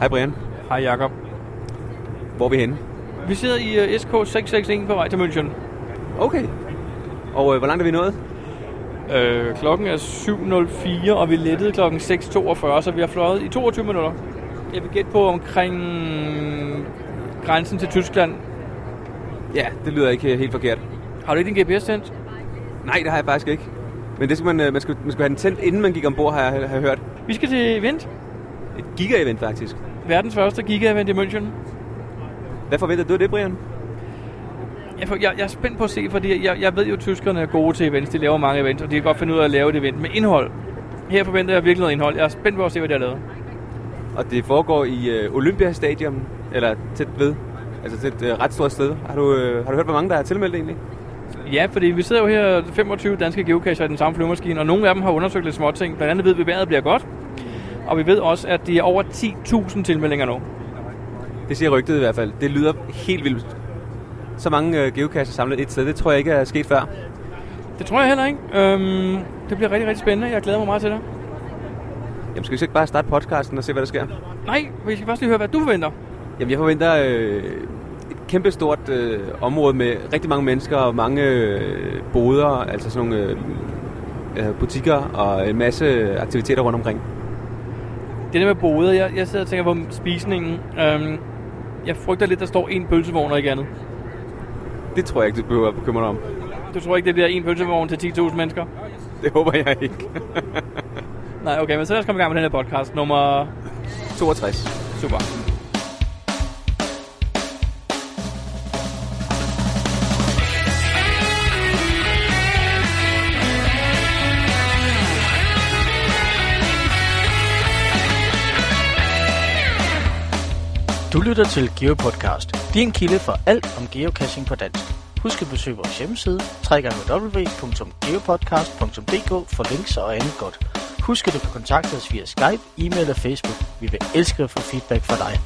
Hej Brian. Hej Jakob. Hvor er vi henne? Vi sidder i uh, SK 661 på vej til München. Okay. Og øh, hvor langt er vi nået? Øh, klokken er 7.04, og vi lettede klokken 6.42, så vi har fløjet i 22 minutter. Jeg vil gætte på omkring grænsen til Tyskland. Ja, det lyder ikke helt forkert. Har du ikke din GPS tændt? Nej, det har jeg faktisk ikke. Men det skal man, øh, man, skal, man skal have den tændt, inden man gik ombord, har jeg, har jeg hørt. Vi skal til event. Et giga-event faktisk. Verdens første giga-event i München. Hvad forventer du det, Brian? Jeg, jeg, jeg er spændt på at se, fordi jeg, jeg ved jo, at tyskerne er gode til events. De laver mange events, og de kan godt finde ud af at lave et event med indhold. Her forventer jeg virkelig noget indhold. Jeg er spændt på at se, hvad de har lavet. Og det foregår i øh, Olympiastadion, eller tæt ved. Altså et øh, ret stort sted. Har du, øh, har du hørt, hvor mange der er tilmeldt egentlig? Ja, fordi vi sidder jo her 25 danske geocacher i den samme flyvemaskine, og nogle af dem har undersøgt lidt småting. Blandt andet ved vi, at vejret bliver godt. Og vi ved også, at de er over 10.000 tilmeldinger nu. Det siger rygtet i hvert fald. Det lyder helt vildt. Så mange øh, geocacher samlet et sted, det tror jeg ikke er sket før. Det tror jeg heller ikke. Øhm, det bliver rigtig, rigtig spændende. Jeg glæder mig meget til det. Jamen skal vi så ikke bare starte podcasten og se, hvad der sker? Nej, vi skal først lige høre, hvad du forventer. Jamen jeg forventer øh, et kæmpe stort øh, område med rigtig mange mennesker og mange øh, boder, altså sådan nogle øh, butikker og en masse aktiviteter rundt omkring. Det der med boder, jeg, jeg sidder og tænker på spisningen. Øhm, jeg frygter lidt, der står en pølsevogn og ikke andet. Det tror jeg ikke, du behøver at bekymre dig om. Du tror ikke, det bliver en pølsevogn til 10.000 mennesker? Det håber jeg ikke. Nej, okay, men så lad os komme i gang med den her podcast. Nummer 62. Super. Du lytter til GeoPodcast, din kilde for alt om geocaching på dansk. Husk at besøge vores hjemmeside, www.geopodcast.dk for links og andet godt. Husk at du kan kontakte os via Skype, e-mail og Facebook. Vi vil elske at få feedback fra dig.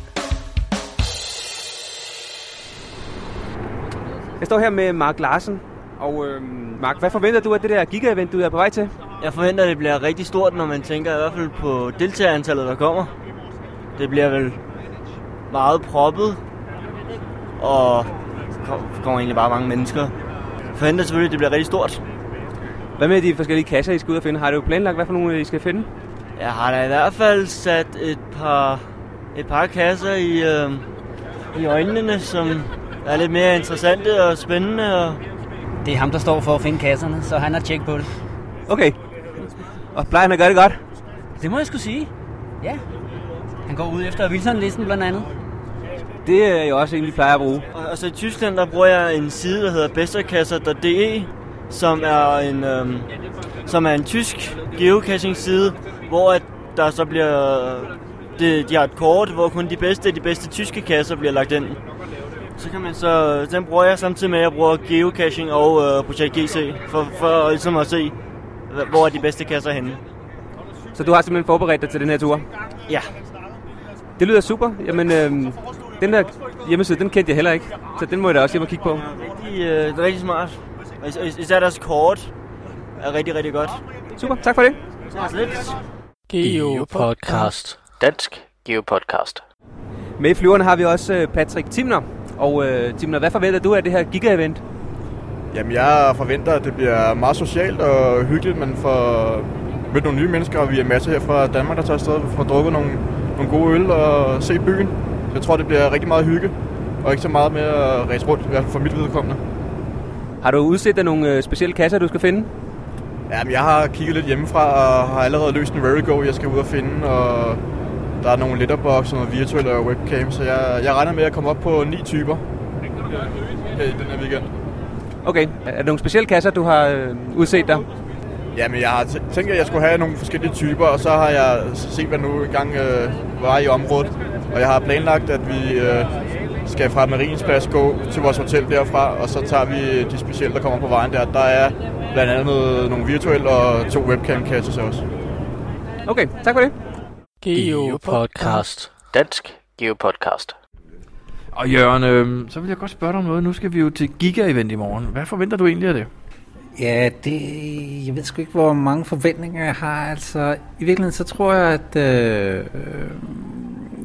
Jeg står her med Mark Larsen. Og øh, Mark, hvad forventer du af det der giga-event, du er på vej til? Jeg forventer, at det bliver rigtig stort, når man tænker i hvert fald på deltagerantallet, der kommer. Det bliver vel meget proppet, og der kommer egentlig bare mange mennesker. Jeg forventer selvfølgelig, at det bliver rigtig stort. Hvad med de forskellige kasser, I skal ud og finde? Har du planlagt, hvad for nogle I skal finde? Jeg har da i hvert fald sat et par, et par kasser i, øh, i øjnene, som er lidt mere interessante og spændende. Og Det er ham, der står for at finde kasserne, så han har tjek på det. Okay. Og plejer han at gøre det godt? Det må jeg skulle sige. Ja. Han går ud efter Wilson-listen blandt andet. Det er jeg også egentlig plejer at bruge. Og, så i Tyskland, der bruger jeg en side, der hedder besterkasser.de, som er en, øhm, som er en tysk geocaching side, hvor at der så bliver, det, de har et kort, hvor kun de bedste de bedste tyske kasser bliver lagt ind. Så kan man så, den bruger jeg samtidig med, at jeg bruger geocaching og øh, projekt GC, for, for ligesom at se, hvor er de bedste kasser henne. Så du har simpelthen forberedt dig til den her tur? Ja, Det lyder super. Jamen, øh, den der hjemmeside, den kendte jeg heller ikke. Så den må jeg da også hjem og kigge på. rigtig, øh, det er rigtig smart. Og is- is- især deres kort er rigtig, rigtig godt. Super, tak for det. Så lidt. GeoPodcast. Dansk GeoPodcast. Med i flyverne har vi også øh, Patrick Timner. Og øh, Timner, hvad forventer du af det her giga-event? Jamen, jeg forventer, at det bliver meget socialt og hyggeligt. Man får mødt nogle nye mennesker, og vi er masser her fra Danmark, der tager afsted for at drukke nogle, nogle gode øl og se byen. Jeg tror, det bliver rigtig meget hygge, og ikke så meget med at ræse rundt, i hvert fald for mit vedkommende. Har du udset dig nogle øh, specielle kasser, du skal finde? Jamen, jeg har kigget lidt hjemmefra og har allerede løst en Verigo, jeg skal ud og finde, og der er nogle letterbox og noget virtuelle og webcam, så jeg, jeg regner med at komme op på ni typer her i den her weekend. Okay. Er der nogle specielle kasser, du har øh, udset dig? Jamen, jeg har tæ- tænkt, at jeg skulle have nogle forskellige typer, og så har jeg set, hvad nu engang øh, var i området. Og jeg har planlagt, at vi øh, skal fra Mariensplads gå til vores hotel derfra, og så tager vi de specielle, der kommer på vejen der. Der er blandt andet noget, nogle virtuelle og to webcam-kasser også. Okay, tak for det. GeoPodcast. Dansk GeoPodcast. Og Jørgen, øh, så vil jeg godt spørge dig om noget. Nu skal vi jo til Giga-event i morgen. Hvad forventer du egentlig af det? Ja, det, jeg ved sgu ikke, hvor mange forventninger jeg har. Altså, i virkeligheden så tror jeg, at øh,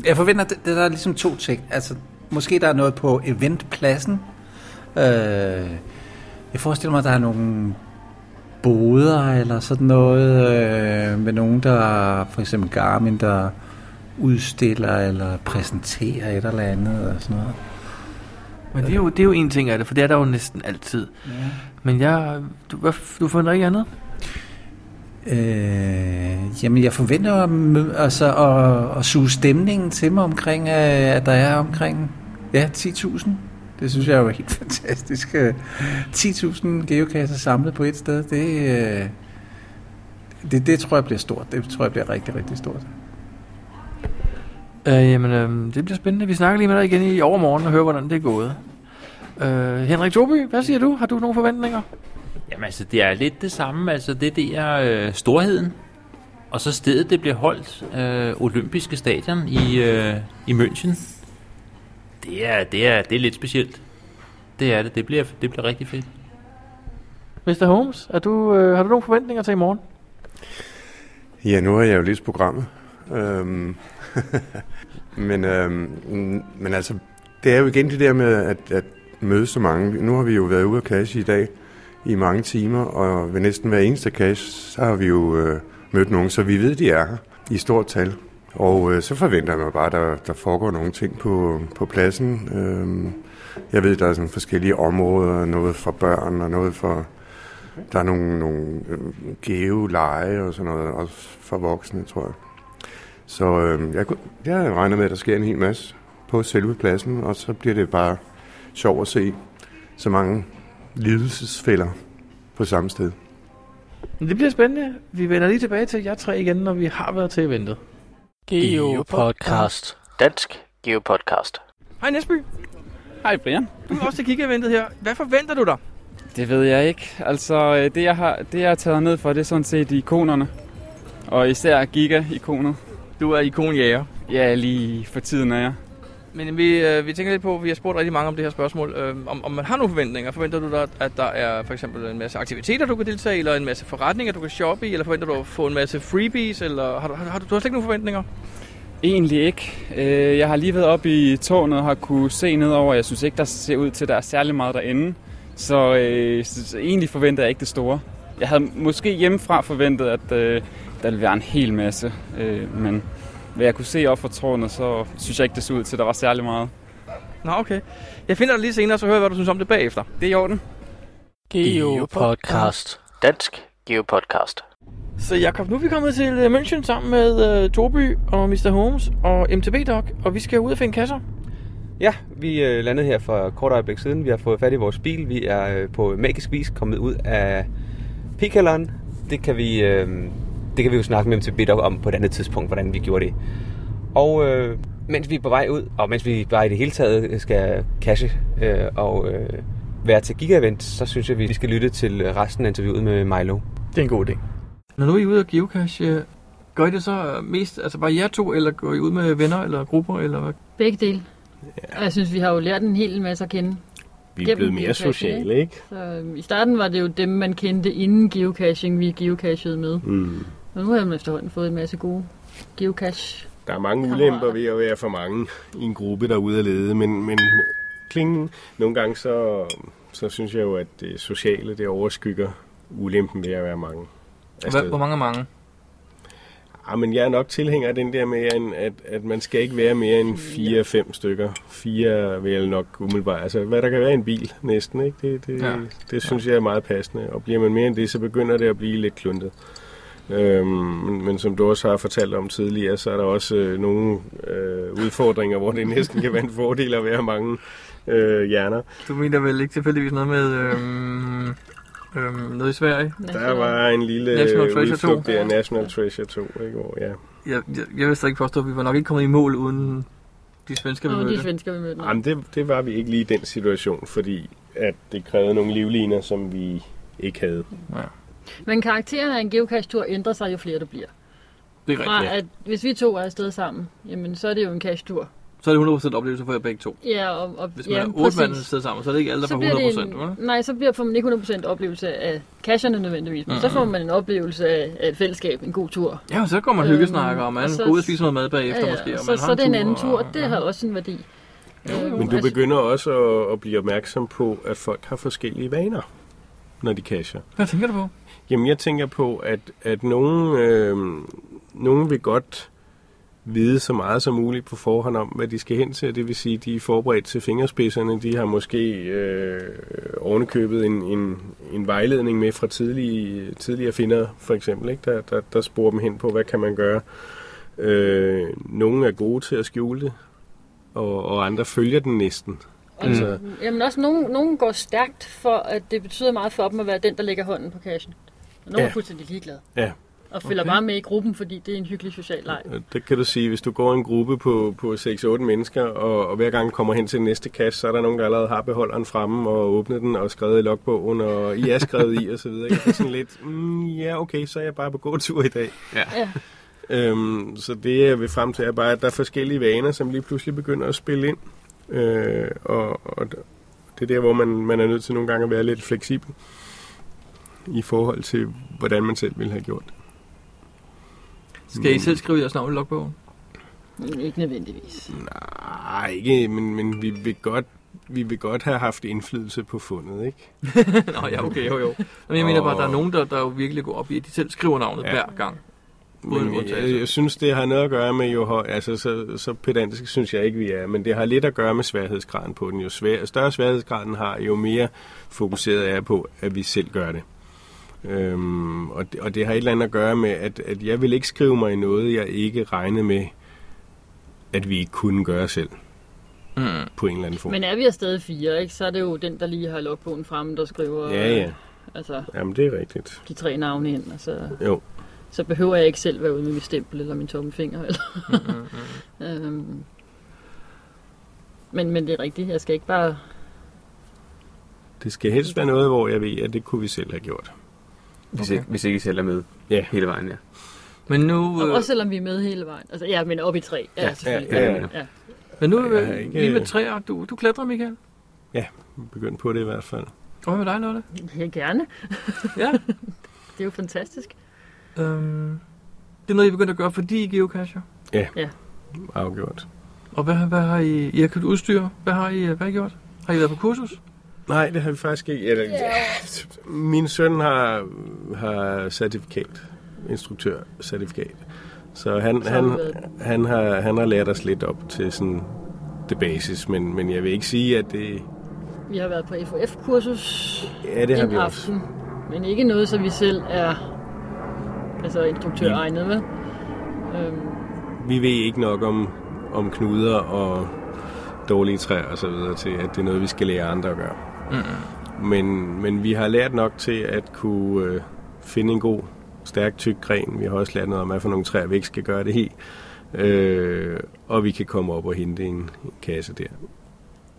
jeg forventer, at der er ligesom to ting. Altså, måske der er noget på eventpladsen. Øh, jeg forestiller mig, at der er nogle boder eller sådan noget øh, med nogen, der for eksempel Garmin, der udstiller eller præsenterer et eller andet og sådan noget. Men det er, jo, det er jo en ting af det, for det er der jo næsten altid. Ja. Men jeg, du, hvad, du forventer ikke andet? Øh, jamen, jeg forventer at, altså, at, at suge stemningen til mig omkring, øh, at der er omkring ja, 10.000. Det synes jeg er jo helt fantastisk. Øh, 10.000 geokasser samlet på et sted, det, øh, det, det tror jeg bliver stort. Det tror jeg bliver rigtig, rigtig stort. Øh, jamen, øh, det bliver spændende. Vi snakker lige med dig igen i overmorgen og hører, hvordan det er gået. Øh, Henrik Toby, hvad siger du? Har du nogle forventninger? Jamen altså, det er lidt det samme. Altså, det der øh, storheden. Og så stedet, det bliver holdt. Øh, olympiske stadion i, øh, i München. Det er, det, er, det er lidt specielt. Det er det. Det bliver, det bliver rigtig fedt. Mr. Holmes, er du, øh, har du nogle forventninger til i morgen? Ja, nu har jeg jo læst programmet. Øhm, men, øhm, men altså, det er jo igen det der med at, at møde så mange. Nu har vi jo været ude at cache i dag i mange timer, og ved næsten hver eneste cache, så har vi jo øh, mødt nogen, så vi ved, de er her i stort tal. Og øh, så forventer man bare, at der, der foregår nogle ting på, på pladsen. Øhm, jeg ved, der er sådan forskellige områder, noget for børn og noget for... Der er nogle, nogle øh, geoleje og sådan noget, også for voksne, tror jeg. Så øh, jeg, jeg regner med, at der sker en hel masse på selve pladsen, og så bliver det bare sjovt at se så mange lidelsesfælder på samme sted. Det bliver spændende. Vi vender lige tilbage til jer tre igen, når vi har været til eventet. Geopodcast. Dansk Geopodcast. Hej Nesby, Hej Brian. du er også til kigge-eventet her. Hvad forventer du dig? Det ved jeg ikke. Altså, øh, det jeg har, det jeg har taget ned for, det er sådan set ikonerne. Og især Giga-ikonet. Du er ikonjæger. Ja, lige for tiden er jeg. Men vi, øh, vi tænker lidt på, vi har spurgt rigtig mange om det her spørgsmål, øh, om, om man har nogle forventninger. Forventer du dig, at der er for eksempel en masse aktiviteter, du kan deltage i, eller en masse forretninger, du kan shoppe i, eller forventer du at få en masse freebies, eller har du, har, har du, du har slet ikke nogen forventninger? Egentlig ikke. Øh, jeg har lige været oppe i tårnet og har kunne se nedover. Jeg synes ikke, der ser ud til, at der er særlig meget derinde. Så, øh, så egentlig forventer jeg ikke det store. Jeg havde måske hjemmefra forventet, at øh, der ville være en hel masse. Øh, men hvad jeg kunne se op fra tårnet, så synes jeg ikke, det så ud til, at der var særlig meget. Nå, okay. Jeg finder dig lige senere, så hører jeg, hvad du synes om det bagefter. Det er i orden. Geopodcast. Dansk Geopodcast. Så Jakob, nu er vi kommet til øh, München sammen med uh, Torby og Mr. Holmes og MTB Doc, og vi skal ud og finde kasser. Ja, vi øh, landede her for kort øjeblik siden. Vi har fået fat i vores bil. Vi er øh, på magisk vis kommet ud af Pikalderen. Det kan vi, øh, det kan vi jo snakke med MTB Doc om på et andet tidspunkt, hvordan vi gjorde det. Og øh, mens vi er på vej ud, og mens vi bare i det hele taget skal cashe øh, og øh, være til Giga-event, så synes jeg, vi skal lytte til resten af interviewet med Milo. Det er en god idé. Når nu er I ude og geocache, øh, gør I det så mest, altså bare jer to, eller går I ud med venner eller grupper, eller hvad? Begge dele. Og jeg synes, vi har jo lært en hel masse at kende. Vi er Gennem blevet mere sociale, ikke? Så øhm, i starten var det jo dem, man kendte inden geocaching, vi geocachede med. Mm. Og nu har man efterhånden fået en masse gode geocache. Der er mange ulemper ved at være for mange i en gruppe, der er ude at lede, men, men klingen, nogle gange så, så synes jeg jo, at det sociale, det overskygger ulempen ved at være mange. Hvad, hvor mange er mange? Ja, men jeg er nok tilhænger af den der med, at, at man skal ikke være mere end 4-5 stykker. Fire vil jeg nok umiddelbart. Altså, hvad der kan være en bil næsten, ikke? Det, det, Ja. ja. det synes jeg er meget passende. Og bliver man mere end det, så begynder det at blive lidt kluntet. Øhm, men, men som du også har fortalt om tidligere, så er der også øh, nogle øh, udfordringer, hvor det næsten kan være en fordel at være mange øh, hjerner. Du mener vel ikke tilfældigvis noget med øhm, øhm, noget i Sverige? Der var en lille National Treasure 2. udflugt der, National Treasure 2, ikke? Hvor, ja. Jeg, jeg, jeg vil stadig påstå, at vi var nok ikke kommet i mål uden de svensker, vi Og de mødte. svensker, vi mødte. Jamen, det, det var vi ikke lige i den situation, fordi at det krævede nogle livliner, som vi ikke havde. Ja. Men karakteren af en geocache-tur ændrer sig, jo flere der bliver. Det er Fra rigtigt. at hvis vi to er afsted sammen, jamen så er det jo en cache-tur. Så er det 100% oplevelse for jer begge to. Ja, og, og Hvis man ja, er otte mand præcis. sidder sammen, så er det ikke alle, der Så får bliver 100%, det en, vel? Nej, så bliver får man ikke 100% oplevelse af casherne nødvendigvis, men Mhm. så får man en oplevelse af, af et fællesskab, en god tur. Ja, så går man Øhm, hyggesnakker, og man og så- går ud og spiser noget mad bagefter ja, ja, måske, og så, man så har det er en anden tur, og- det har også en værdi. Men du altså- begynder også at, at blive opmærksom på, at folk har forskellige vaner, når de casher. Hvad tænker du på? Jamen, jeg tænker på, at, at nogen, øh, nogen vil godt vide så meget som muligt på forhånd om, hvad de skal hen til. Det vil sige, de er forberedt til fingerspidserne. De har måske øh, ovenikøbet en, en, en vejledning med fra tidlige, tidligere finder, for eksempel, ikke? Der, der, der sporer dem hen på, hvad kan man gøre. Øh, nogle er gode til at skjule det, og, og andre følger den næsten. Altså, Og, Jamen også, nogen, nogen går stærkt for, at det betyder meget for dem at være den, der lægger hånden på cashen. Og nogen Ja. er fuldstændig ligeglade. Ja. Og følger Okay. bare med i gruppen, fordi det er en hyggelig social leg. Det kan du sige, hvis du går i en gruppe på, på 6-8 mennesker, og, og hver gang kommer hen til den næste kasse, så er der nogen, der allerede har beholderen fremme og åbnet den og skrevet i logbogen, og I er skrevet i, og så videre. Det er sådan lidt, mm, ja okay, så er jeg bare på gåtur i dag. Ja. ja. Øhm, så det jeg vil frem til er bare, at der er forskellige vaner, som lige pludselig begynder at spille ind. Øh, og, og det er der, hvor man, man er nødt til nogle gange at være lidt fleksibel i forhold til, hvordan man selv ville have gjort det. Skal I selv skrive jeres navn i logbogen? Men ikke nødvendigvis. Nej, ikke, men, men vi vil godt vi vil godt have haft indflydelse på fundet, ikke? Nå ja, okay, jo jo. Men jeg mener bare, at der er nogen, der, der jo virkelig går op i, at de selv skriver navnet Ja. hver gang. Men jeg, jeg, jeg synes, det har noget at gøre med, jo altså så, så pedantisk synes jeg ikke, vi er, men det har lidt at gøre med sværhedsgraden på den. Jo svær, større sværhedsgraden har, jo mere fokuseret er jeg på, at vi selv gør det. Øhm, og, det og det har et eller andet at gøre med, at, at jeg vil ikke skrive mig i noget, jeg ikke regnede med, at vi ikke kunne gøre selv. Mm. På en eller anden form. Men er vi afsted fire, ikke, så er det jo den, der lige har logbogen fremme, der skriver Ja, ja. altså, Jamen, det er rigtigt. de tre navne ind. Altså, Jo. Så behøver jeg ikke selv være ude med mit stempel eller min tommelfinger. Eller. øhm, men, men det er rigtigt, jeg skal ikke bare... Det skal helst være noget, hvor jeg ved, at det kunne vi selv have gjort. Hvis, ikke, hvis ikke I selv er med ja. hele vejen, ja. Men nu... Og også selvom vi er med hele vejen. Altså, ja, men op i tre. Ja, Ja, ja, ja, ja. ja. Men nu Jeg har øh, ikke- lige med træer, du, du klatrer, Michael. Ja, begyndt på det i hvert fald. Og hvad med dig, Lotte? Ja, gerne. Ja. det er jo fantastisk. Øhm, det er noget, I er begyndt at gøre, fordi I geocacher. Ja, ja. afgjort. Og hvad, hvad har I... I har købt udstyr. Hvad har I, hvad har I gjort? Har I været på kursus? Nej, det har vi faktisk ikke. Eller, ja. Min søn har, har certifikat, instruktørcertifikat. Så han, han, han, har, han har lært os lidt op til sådan det basis, men, men jeg vil ikke sige, at det... Vi har været på FOF-kursus Ja, det har en vi også. aften. Men ikke noget, så vi selv er altså instruktør egnet, vel? Øhm, Vi ved ikke nok om, om knuder og dårlige træer og så videre til, at det er noget, vi skal lære andre at gøre. Mm-hmm. Men, men vi har lært nok til at kunne øh, finde en god, stærk, tyk gren. Vi har også lært noget om, hvad for nogle træer vi ikke skal gøre det i. Øh, og vi kan komme op og hente en, en kasse der.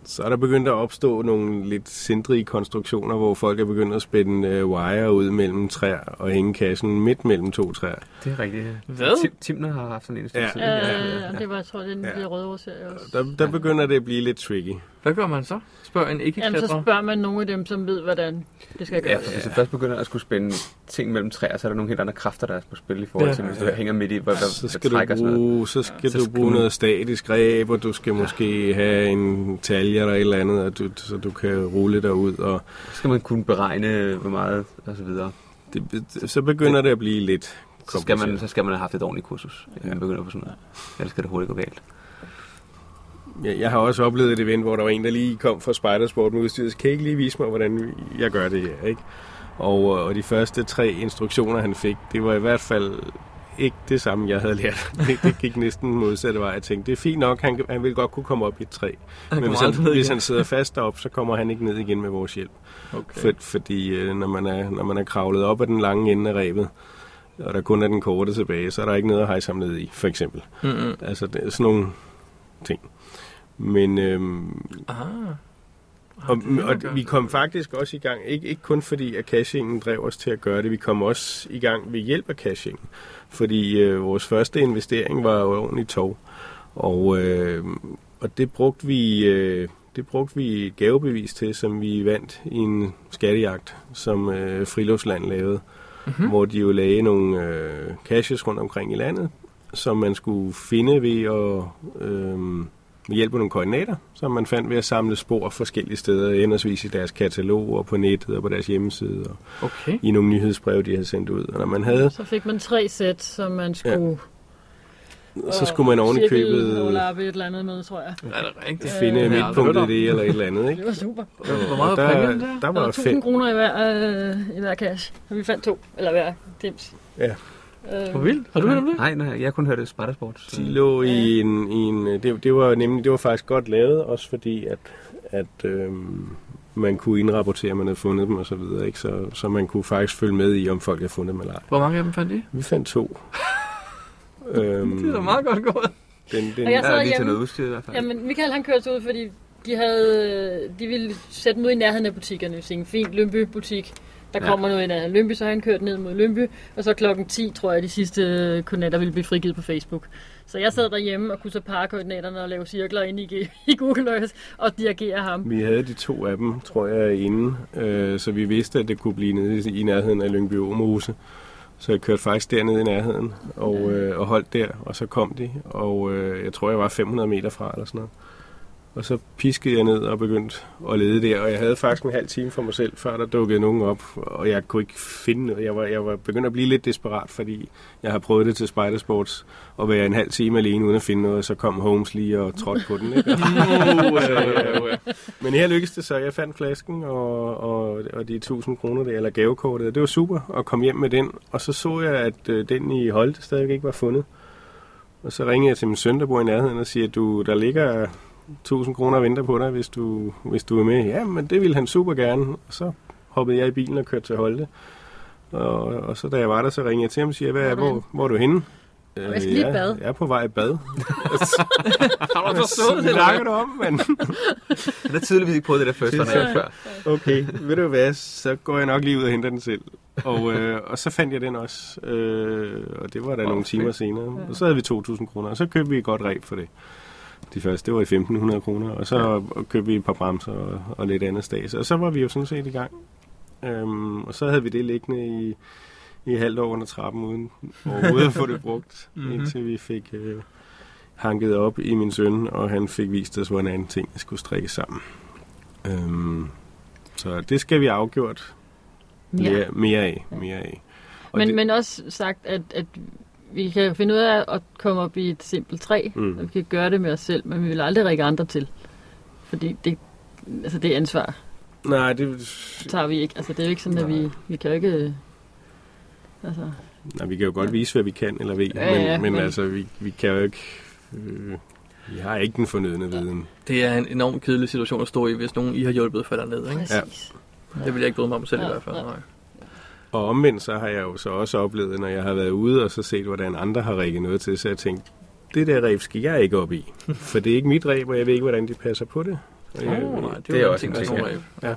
Så er der begyndt at opstå nogle lidt sindrige konstruktioner, hvor folk er begyndt at spænde øh, wire ud mellem træer og hænge kassen midt mellem to træer. Det er rigtigt. Hvad? Tim, Timner har haft sådan en Ja. ja. øh, det var, jeg tror, det er den ja. røde også. Der, der begynder det at blive lidt tricky. Hvad gør man så? Spørg en ikke Jamen, så spørger man nogle af dem, som ved, hvordan det skal Ja, gøres. for hvis du først begynder at skulle spænde ting mellem træer, så er der nogle helt andre kræfter, der er på spil i forhold Ja. til, hvis du hænger midt i, hvad, hvad, Så skal, hvad du bruge, så skal Så du skal bruge man- noget statisk greb, og du skal måske have en talje eller et eller andet, og du, så du kan rulle dig ud. Og Så skal man kunne beregne, hvor meget og så videre. det, så begynder det at blive lidt Så skal, man, så skal man have haft et ordentligt kursus, inden man begynder på sådan noget. Ellers skal det hurtigt gå galt. Jeg, jeg har også oplevet et event, hvor der var en, der lige kom fra Spidersport med udstyret. Så kan I ikke lige vise mig, hvordan jeg gør det her, ikke? Og, og de første tre instruktioner, han fik, det var i hvert fald ikke det samme, jeg havde lært. Det, det gik næsten modsatte vej. Jeg tænkte, det er fint nok, han, han vil godt kunne komme op i et træ. Men kommer hvis han, hvis han sidder fast derop, så kommer han ikke ned igen med vores hjælp. Okay. For, fordi øh, når, man er, når man er kravlet op ad den lange ende af rebet, og der kun er den korte tilbage, så er der ikke noget at hejse ham ned i, for eksempel. Mm-mm. Altså, det er sådan nogle ting. Men, øhm, Aha. og, og vi kom faktisk også i gang, ikke, ikke kun fordi, at cachingen drev os til at gøre det, vi kom også i gang ved hjælp af cachingen. Fordi øh, vores første investering var jo ordentligt tog. Og, øh, og det brugte vi... Øh, det brugte vi et gavebevis til, som vi vandt i en skattejagt, som øh, Friluftsland lavede, Mhm. mm-hmm. hvor de jo lagde nogle øh, caches rundt omkring i landet, som man skulle finde ved at øh, med hjælp af nogle koordinater, som man fandt ved at samle spor forskellige steder, henholdsvis i deres katalog og på nettet og på deres hjemmeside og Okay. i nogle nyhedsbreve, de havde sendt ud. Og når man havde, Så fik man tre sæt, som man skulle... så skulle man oven i købet overlappe et eller andet med, tror jeg. Er det rigtigt? finde Øh, midtpunktet i det eller et eller andet. Ikke? Det var super. Hvor meget var der? Der Der var var 1000 fem. kroner i hver, øh, i hver cash. Og vi fandt to, eller hver dims. Ja. Øh, Hvor vildt. Har du hørt om det? Nej, nej, jeg har kun hørt det Spartasport. De lå i en, i en det, det var nemlig det var faktisk godt lavet, også fordi at, at øhm, man kunne indrapportere, at man havde fundet dem og så videre, ikke? Så, så man kunne faktisk følge med i, om folk havde fundet dem eller ej. Hvor mange af dem fandt I? Vi fandt to. øhm, Det er da meget godt gået. Den, den, Og jeg sad lige til noget udstyr i hvert fald. Jamen, Michael han kørte ud, fordi de, havde, de ville sætte dem ud i nærheden af butikkerne. Så en fin Lønby-butik. Der Ja. kommer noget i nærheden af Lønby, så han kørte ned mod Lønby. Og så klokken 10, tror jeg, de sidste koordinater ville blive frigivet på Facebook. Så jeg sad derhjemme og kunne så parre koordinaterne og lave cirkler ind i, i Google Earth og dirigere ham. Vi havde de to af dem, tror jeg, inde, øh, så vi vidste, at det kunne blive nede i nærheden af Lyngby Åmose. Så jeg kørte faktisk dernede i nærheden og, øh, og holdt der, og så kom de, og øh, jeg tror, jeg var 500 meter fra eller sådan noget. Og så piskede jeg ned og begyndte at lede der, og jeg havde faktisk en halv time for mig selv, før der dukkede nogen op, og jeg kunne ikke finde noget. Jeg var, jeg var begyndt at blive lidt desperat, fordi jeg har prøvet det til Spidersports, at være en halv time alene uden at finde noget, og så kom Holmes lige og trådte på den. Ikke? Så, Men her lykkedes det så. Jeg fandt flasken og, og, og de 1000 kroner der, eller gavekortet. Det var super at komme hjem med den. Og så så jeg, at øh, den i Holte stadig ikke var fundet. Og så ringede jeg til min søn, der bor i nærheden, og siger, at du, der ligger 1000 kroner venter på dig, hvis du, hvis du er med. Ja, men det ville han super gerne. Og så hoppede jeg i bilen og kørte til Holte. Og, og så da jeg var der, så ringede jeg til ham og siger, Hvad, Hvor er du hvor, hvor er du henne? Jeg skal lige Øh, bad. Jeg er på vej i bad. Har du forstået det? Hvad du om, mand? Han har tydeligvis ikke prøvet det der først, Det han er er før. Okay, ved du hvad, så går jeg nok lige ud og henter den selv. Og, øh, og så fandt jeg den også, øh, og det var der Åh, nogle timer senere. Og så havde vi 2.000 kroner, og så købte vi et godt ræb for det. De første, det var i 1.500 kroner, og så ja. købte vi et par bremser og, og lidt andet stas. Og så var vi jo sådan set i gang. Øhm, og så havde vi det liggende i, i halvt år under trappen, uden overhovedet at få det brugt, Mhm. indtil vi fik øh, hanket op i min søn, og han fik vist os, hvordan ting skulle strikkes sammen. Øhm, så det skal vi afgjort mere, Ja. mere af. Mere af. Og Men, det, men også sagt, at, at vi kan finde ud af at komme op i et simpelt træ, Mm. og vi kan gøre det med os selv, men vi vil aldrig række andre til. Fordi det, altså det ansvar nej, det, tager vi ikke. Altså det er jo ikke sådan, at vi, vi kan jo ikke... øh, Altså, nej, vi kan jo godt vise, hvad vi kan eller ved, Ja, men, ja, men, men- altså, vi, vi kan jo ikke... Øh, vi har ikke den fornødne viden. Det er en enormt kedelig situation at stå i, hvis nogen I har hjulpet falder ned. Ikke? præcis. Det vil jeg ikke bryde mig om selv i Ja, hvert fald. ja. Nej. Og omvendt så har jeg jo så også oplevet, når jeg har været ude og så set, hvordan andre har rækket noget til, så jeg tænkt, det der ræb skal jeg ikke op i. For det er ikke mit ræb, og jeg ved ikke, hvordan de passer på det. Og jeg, Oh, nej, det, Det er også en ting, ja. ja.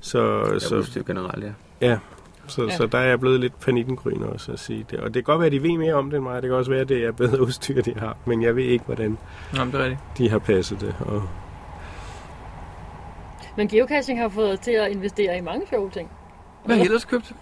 så, Så så, udstyr generelt, ja. ja, så, Ja. så der er jeg blevet lidt panikengryn også at sige det. Og det kan godt være, at de ved mere om det end mig. Det kan også være, at det er bedre udstyr, de har. Men jeg ved ikke, hvordan Jamen, det er rigtigt. de har passet det. Og Men geocaching har fået til at investere i mange sjove ting. Hvad har I ellers købt?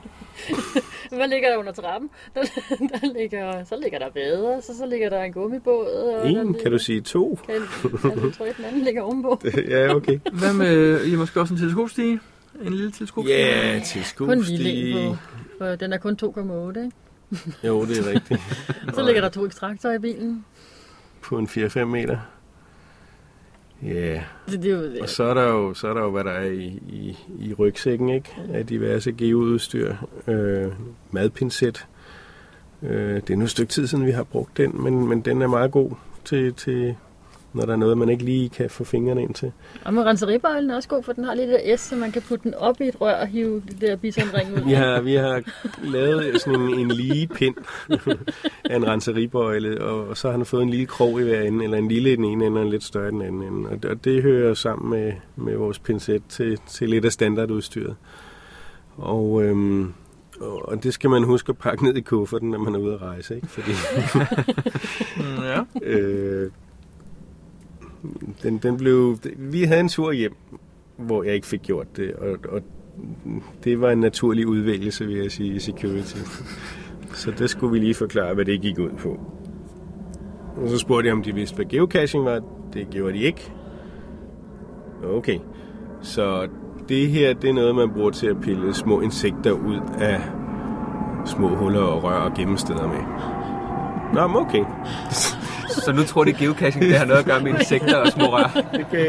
Hvad ligger der under trappen? Der, der ligger, så ligger der vader, så, så ligger der en gummibåd. Og der en, kan du sige to? Kan, jeg tror, at den anden ligger ovenpå. ja, okay. Hvad med, I måske også en teleskopstige? En lille teleskopstige? Ja, til Kun en lille skubstige. en på, for den er kun 2,8, ikke? Jo, det er rigtigt. Så ligger der to ekstraktorer i bilen. På en 4-5 meter. Ja, det er jo, og så er der jo, så er der jo hvad der er i, i, i rygsækken, ikke? Af diverse geoudstyr. Øh, madpincet. Øh, det er nu et stykke tid siden, vi har brugt den, men, men den er meget god til, til, når der er noget, man ikke lige kan få fingrene ind til. og med renseribøjlen er også god, for den har lidt af S, så man kan putte den op i et rør og hive det der bisonring ud. Vi har, vi har lavet sådan en, en lige pind af en renseribøjle, og, og så har han fået en lille krog i hver ende, eller en lille i den ene ende, og en lidt større i den anden ende. Og det, og det hører sammen med, med vores pincet til, til lidt af standardudstyret. Og, øhm, og og det skal man huske at pakke ned i kufferten, når man er ude at rejse, ikke? Fordi Mm, ja. øh, den, den blev, vi havde en tur hjem, hvor jeg ikke fik gjort det, og, og det var en naturlig udvælgelse, vil jeg sige, i security. Så det skulle vi lige forklare, hvad det gik ud på. Og så spurgte jeg, om de vidste, hvad geocaching var. Det gjorde de ikke. Okay. Så det her, det er noget, man bruger til at pille små insekter ud af små huller og rør og gemmesteder med. Nå, men okay. Så nu tror de, geocaching det har noget at gøre med insekter og små rør? Det, gav,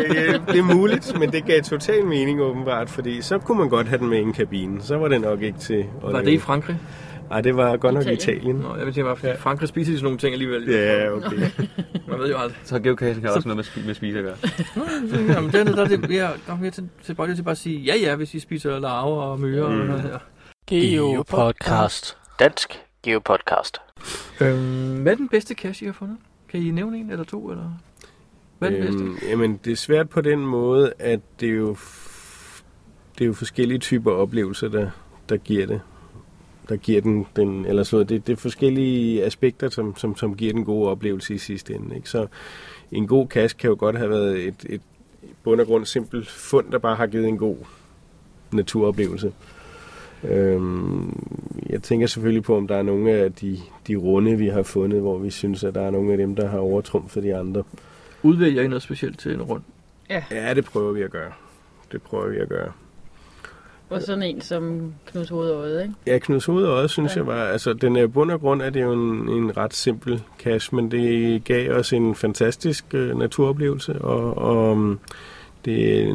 det er muligt, men det gav total mening åbenbart, fordi så kunne man godt have den med i en kabine. Så var det nok ikke til at Var det i Frankrig? Nej, det var godt nok Italien. Italien. Nå, jeg vil sige, ja. Frankrig spiser de sådan nogle ting alligevel. Ja, okay. Man ved jo aldrig. Så geocaching har også noget med, spi- med spise at gøre. Jamen, dernede, der er det, jeg, der er mere til, til, bare til bare at sige, ja ja, hvis I spiser larver og myrer mm. og noget her. Geopodcast. Dansk Geopodcast. Øhm, hvad er den bedste cache, I har fundet? Kan I nævne en eller to? Eller? Hvad er den? Øhm, jamen, det er svært på den måde, at det er jo, det er jo forskellige typer oplevelser, der, der giver det. Der giver den, den eller så, det, det er forskellige aspekter, som, som, som giver den gode oplevelse i sidste ende. Ikke? Så en god kask kan jo godt have været et, et bund og grund simpelt fund, der bare har givet en god naturoplevelse. Øhm, jeg tænker selvfølgelig på, om der er nogle af de, de runde, vi har fundet, hvor vi synes, at der er nogle af dem, der har overtrumfet de andre. Udvælger I noget specielt til en rund? Ja. Ja, det prøver vi at gøre. Det prøver vi at gøre. Og sådan en som Knuds Hovedøjet, ikke? Ja, Knuds Hoved også, synes Ja. jeg var... Altså, den er bund og grund er det jo en, en ret simpel cache, men det gav os en fantastisk øh, naturoplevelse, og, og um, det, er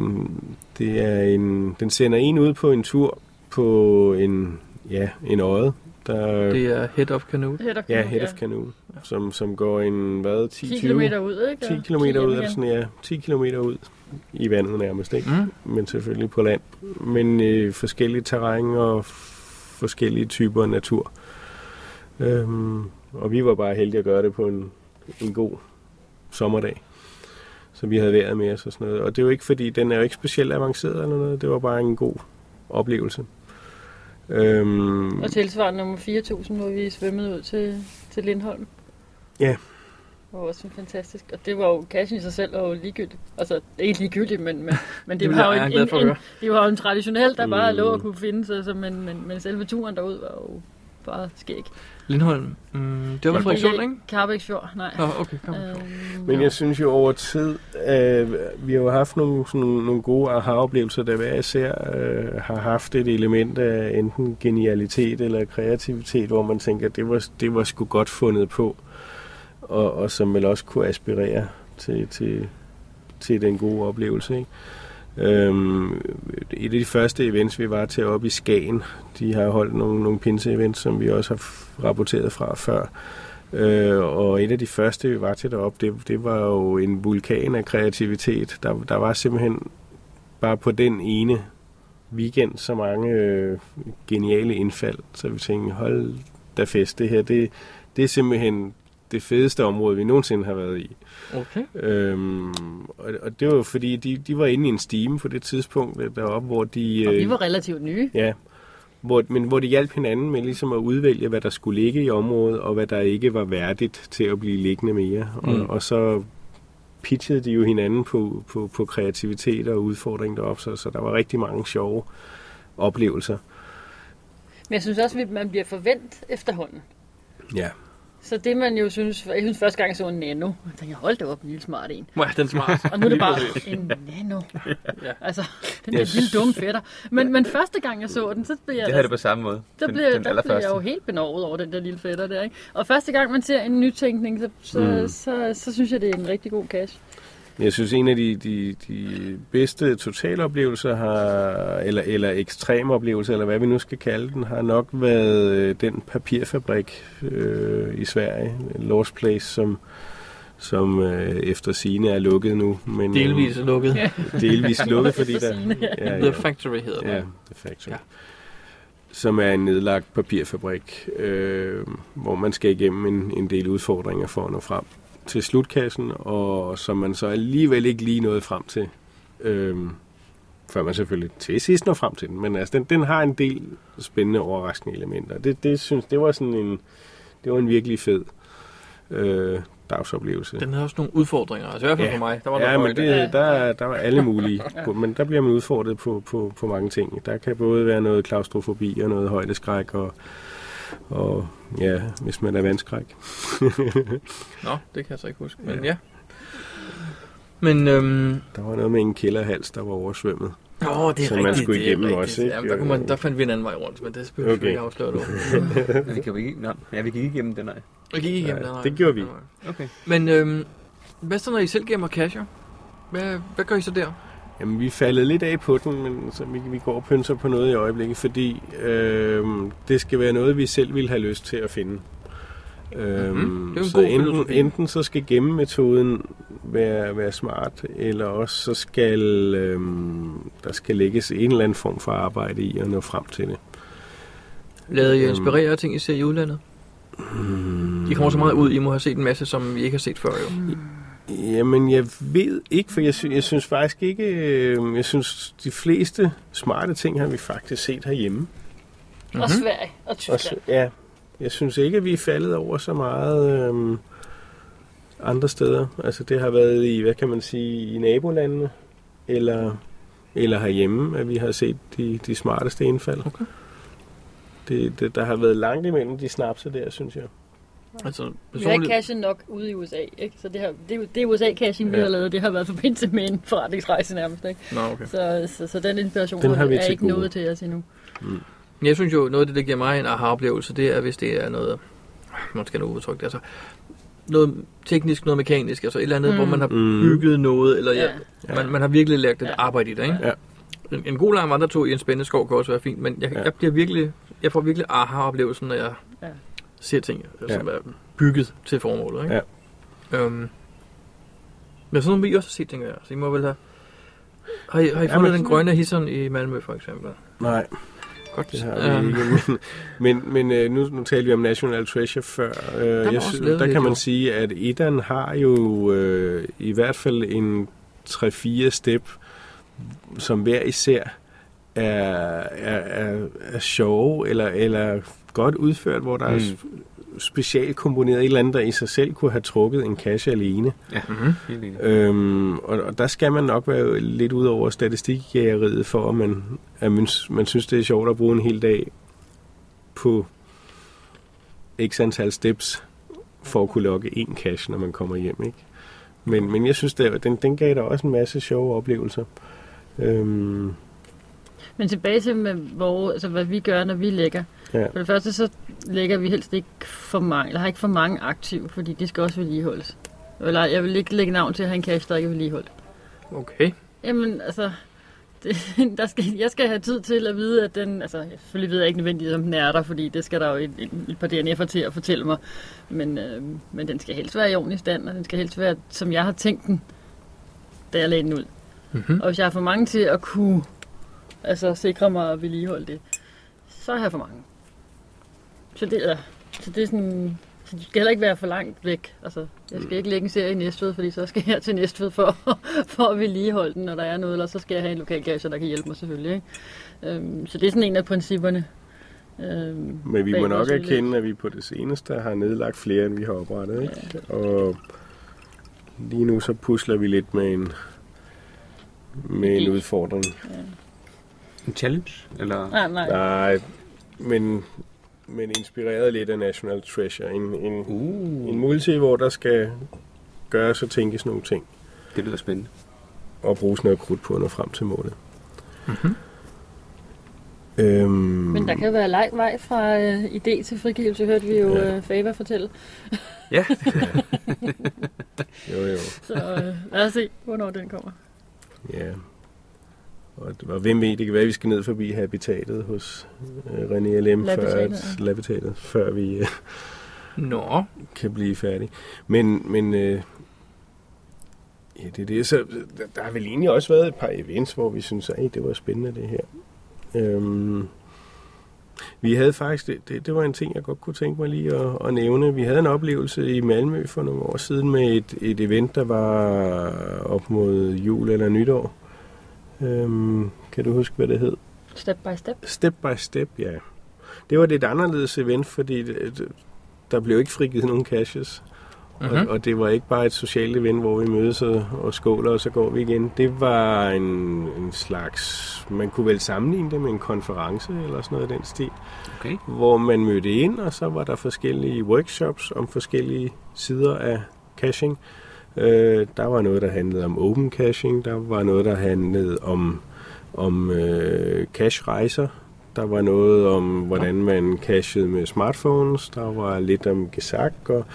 det er en... Den sender en ud på en tur på en, ja, en øje, der... Det er Head of Canoe. Head of Ja, Canoe, Head ja. of Canoe, som, som går en, hvad, 10, 10 20? kilometer ud, ikke? 10 Og km 10 ud, eller sådan, ja, 10 km ud i vandet nærmest, ikke? Mm. Men selvfølgelig på land. Men øh, forskellige terræn og forskellige typer af natur. Øhm, og vi var bare heldige at gøre det på en, en god sommerdag. Så vi havde været med os og sådan noget. Og det er jo ikke fordi, den er jo ikke specielt avanceret eller noget. Det var bare en god oplevelse. Øhm, Og tilsvarende nummer 4000, hvor vi svømmede ud til, til Lindholm. ja, Det var også en fantastisk. Og det var jo, cashen i sig selv var jo ligegyldigt. Altså, det er ikke ligegyldigt, men, men, men det var jo en, en, en, det var jo en traditionel, der bare Mm. lå og kunne finde sig. Så, men, men, men selve turen derud var jo bare skæg. Lindholm. Mm, det var på Frederikssund, ikke? Karabæksfjord, nej. Nå, okay, kom. Øhm, Men jeg synes jo over tid, øh, vi har jo haft nogle, sådan, nogle, nogle gode aha-oplevelser, der hver især øh, har haft et element af enten genialitet eller kreativitet, hvor man tænker, at det var, det var sgu godt fundet på, og, og som vel også kunne aspirere til, til, til den gode oplevelse. Ikke? Øhm, et af de første events, vi var til oppe i Skagen, de har holdt nogle, nogle pinse-events, som vi også har rapporteret fra før. Øh, og et af de første, vi var til deroppe, det, det var jo en vulkan af kreativitet. Der, der var simpelthen bare på den ene weekend så mange øh, geniale indfald, så vi tænkte, hold da fest, det her, det, det er simpelthen det fedeste område, vi nogensinde har været i. Okay. Øhm, og, og det var jo fordi, de, de var inde i en stime på det tidspunkt øh, deroppe, hvor de... Og vi øh, var relativt nye. Ja, hvor, men hvor de hjalp hinanden med ligesom at udvælge, hvad der skulle ligge i området, og hvad der ikke var værdigt til at blive liggende mere. Og, Mm. og så pitchede de jo hinanden på, på, på kreativitet og udfordring deroppe, så, så der var rigtig mange sjove oplevelser. Men jeg synes også, at man bliver forventet efterhånden. Ja. Så det man jo synes, jeg synes første gang jeg så en nano, jeg tænkte, hold da op, en lille smart en. Ja, den er smart. Og nu er det bare en nano. Ja. Altså, den er Yes. en lille dum fætter. Men, men første gang jeg så den, så blev jeg... Det havde det på samme måde. Der Den- blev, den der blev jeg jo helt benovet over den der lille fætter der, ikke? Og første gang man ser en nytænkning, så, så, mm. så, så, så synes jeg, det er en rigtig god cash. Jeg synes, en af de, de, de bedste totaloplevelser har, eller, eller ekstreme oplevelser, eller hvad vi nu skal kalde den, har nok været øh, den papirfabrik øh, i Sverige, Lost Place, som, som øh, efter sine er lukket nu. Men, Delvis er lukket. Ja. Delvis lukket, fordi der... sigende, ja. The Factory hedder det. Ja, The Factory. Ja. Som er en nedlagt papirfabrik, øh, hvor man skal igennem en, en del udfordringer for at nå frem til slutkassen, og som man så alligevel ikke lige nåede frem til, øh, før man selvfølgelig til sidst når frem til den. Men altså, den, den har en del spændende, overraskende elementer. Det, det synes det var sådan en, det var en virkelig fed øh, dagsoplevelse. Den havde også nogle udfordringer, altså i hvert fald Ja. for mig. Der var ja, men det, der, er- der er alle mulige. Men der bliver man udfordret på, på, på mange ting. Der kan både være noget klaustrofobi og noget højdeskræk og, og ja, hvis man er vandskræk. Nå, det kan jeg så ikke huske, men ja. Men, øhm, Der var noget med en kælderhals, der var oversvømmet. Åh, det er som rigtigt, man skulle det er igennem rigtigt. også, ikke? Jamen, der, kunne man, der fandt vi en anden vej rundt, men det behøver okay. vi Okay. ikke afsløre nu. vi kan jo ikke... Nå, ja, vi gik igennem den, nej. Vi gik igennem Nej, den, nej. det gjorde vi. Okay. Men øhm, hvad så, når I selv gemmer casher? Hvad, hvad gør I så der? Jamen, vi er faldet lidt af på den, men så vi, vi går og pynser på noget i øjeblikket, fordi øh, det skal være noget, vi selv vil have lyst til at finde. Øhm, Mhm. Det er så god enten, filosofi. enten så skal gemmemetoden være, være smart, eller også så skal øhm, der skal lægges en eller anden form for arbejde i at nå frem til det. Lavede I Øhm, inspirere af ting, I ser i udlandet? De kommer så meget ud, I må have set en masse, som I ikke har set før jo. Jamen, jeg ved ikke, for jeg, sy- jeg synes faktisk ikke... Øh, jeg synes, de fleste smarte ting har vi faktisk set herhjemme. Og Sverige og Og Tyskland. så, ja, jeg synes ikke, at vi er faldet over så meget øhm, andre steder. Altså det har været i, hvad kan man sige, i nabolandene, eller, eller herhjemme, at vi har set de, de smarteste indfald. Okay. Det, det, der har været langt imellem de snapse der, synes jeg. Altså, Vi har ikke cashet nok ude i USA, ikke? Så det, her, det, er det er USA-caching, vi Ja. har lavet. Det har været forbindelse med en forretningsrejse nærmest, ikke? Nå, okay. Så, så, så den inspiration Den har vi er ikke gode. noget til os endnu. Men Jeg synes jo, noget af det, der giver mig en aha-oplevelse, det er, hvis det er noget, man skal nu udtrykke det, altså noget teknisk, noget mekanisk, altså et eller andet, Mm. mm. hvor man har Mm. bygget noget, eller ja. Ja. man, man har virkelig lagt et arbejde i det, ikke? Ja. En, en god lang vandretur i en spændende skov kan også være fint, men jeg, Ja. jeg, bliver virkelig, jeg får virkelig aha-oplevelsen, når jeg Ja. Ser ting, Ja. som er bygget til formålet, ikke? Ja. Øhm, men sådan nogle vil I også set, tænker jeg. Så I må vel have... Har I, har I Ja, fundet men- den grønne hisseren i Malmø, for eksempel? Nej, Godt. det har vi ikke. Men, men, men øh, nu, nu talte vi om National Treasure før. Øh, var jeg også synes, der kan man jo. sige, at Edan har jo øh, i hvert fald en 3-4 step, som hver især er, er, er, er sjove eller, eller godt udført, hvor der mm. er Mm. specielt komponeret et eller andet, der i sig selv kunne have trukket en cache alene. Ja, mm-hmm. helt enig. Øhm, og, og der skal man nok være lidt ud over statistikjægeriet for, at man, at man, man synes, det er sjovt at bruge en hel dag på x antal steps for at kunne logge en cache, når man kommer hjem. Ikke? Men, men jeg synes, det, den, den gav der også en masse sjove oplevelser. Øhm, Men tilbage til, med, hvor, altså, hvad vi gør, når vi lægger. Ja. For det første, så lægger vi helst ikke for mange, eller har ikke for mange aktive, fordi de skal også vedligeholdes. Eller jeg vil ikke lægge navn til at have en cache, der ikke er vedligeholdt. Okay. Jamen, altså, det, der skal, jeg skal have tid til at vide, at den, altså, selvfølgelig ved jeg ikke nødvendigvis, om den er der, fordi det skal der jo et, et, et par DNF'er til at fortælle mig. Men, øh, men den skal helst være i ordentlig stand, og den skal helst være, som jeg har tænkt den, da jeg lagde den ud. Mm-hmm. Og hvis jeg har for mange til at kunne altså, sikre mig at vedligeholde det, så har jeg for mange. Så det er, så det er sådan, så de skal heller ikke være for langt væk. Altså, jeg skal ikke lægge en serie i Næstved, fordi så skal jeg til Næstved for, for at vedligeholde den, når der er noget, eller så skal jeg have en lokal cacher, der kan hjælpe mig selvfølgelig. Ikke? Øhm, så det er sådan en af principperne. Øhm, men vi må nok erkende, at vi på det seneste har nedlagt flere, end vi har oprettet. Ikke? Og lige nu så pusler vi lidt med en, med en udfordring. En challenge? Eller? Nej, nej. Nej, men, men inspireret lidt af National Treasure. En, en, uh. en multi, hvor der skal gøres og tænkes nogle ting. Det lyder spændende. Og bruges noget krudt på at nå frem til målet. Mm-hmm. Øhm, Men der kan være lang vej fra øh, idé til frigivelse, hørte vi jo Ja. øh, Fava fortælle. Ja. jo, jo. Så øh, lad os se, hvornår den kommer. Ja. Og, og hvem ved, det kan være, at vi skal ned forbi habitatet hos øh, René L.M. før, Labitatet, at, ja. labitatet, før vi øh, Nå. kan blive færdige. Men, men øh, ja, det er det. Så, der, der har vel egentlig også været et par events, hvor vi synes, at det var spændende det her. Øhm, vi havde faktisk, det, det, det var en ting, jeg godt kunne tænke mig lige at, at nævne. Vi havde en oplevelse i Malmø for nogle år siden med et, et event, der var op mod jul eller nytår. Øhm, kan du huske, hvad det hed? Step by step. Step by step, ja. Det var et lidt anderledes event, fordi det, det- der blev ikke frigivet nogen caches. Mm-hmm. Mhm. Og, og det var ikke bare et socialt event, hvor vi mødes og, og skåler, og så går vi igen. Det var en, en slags, man kunne vel sammenligne det med en konference eller sådan noget i den stil. Okay. Hvor man mødte ind, og så var der forskellige workshops om forskellige sider af caching. Øh, der var noget, der handlede om open caching, der var noget, der handlede om, om øh, cache-rejser, der var noget om, hvordan man cachede med smartphones, der var lidt om gesak, og,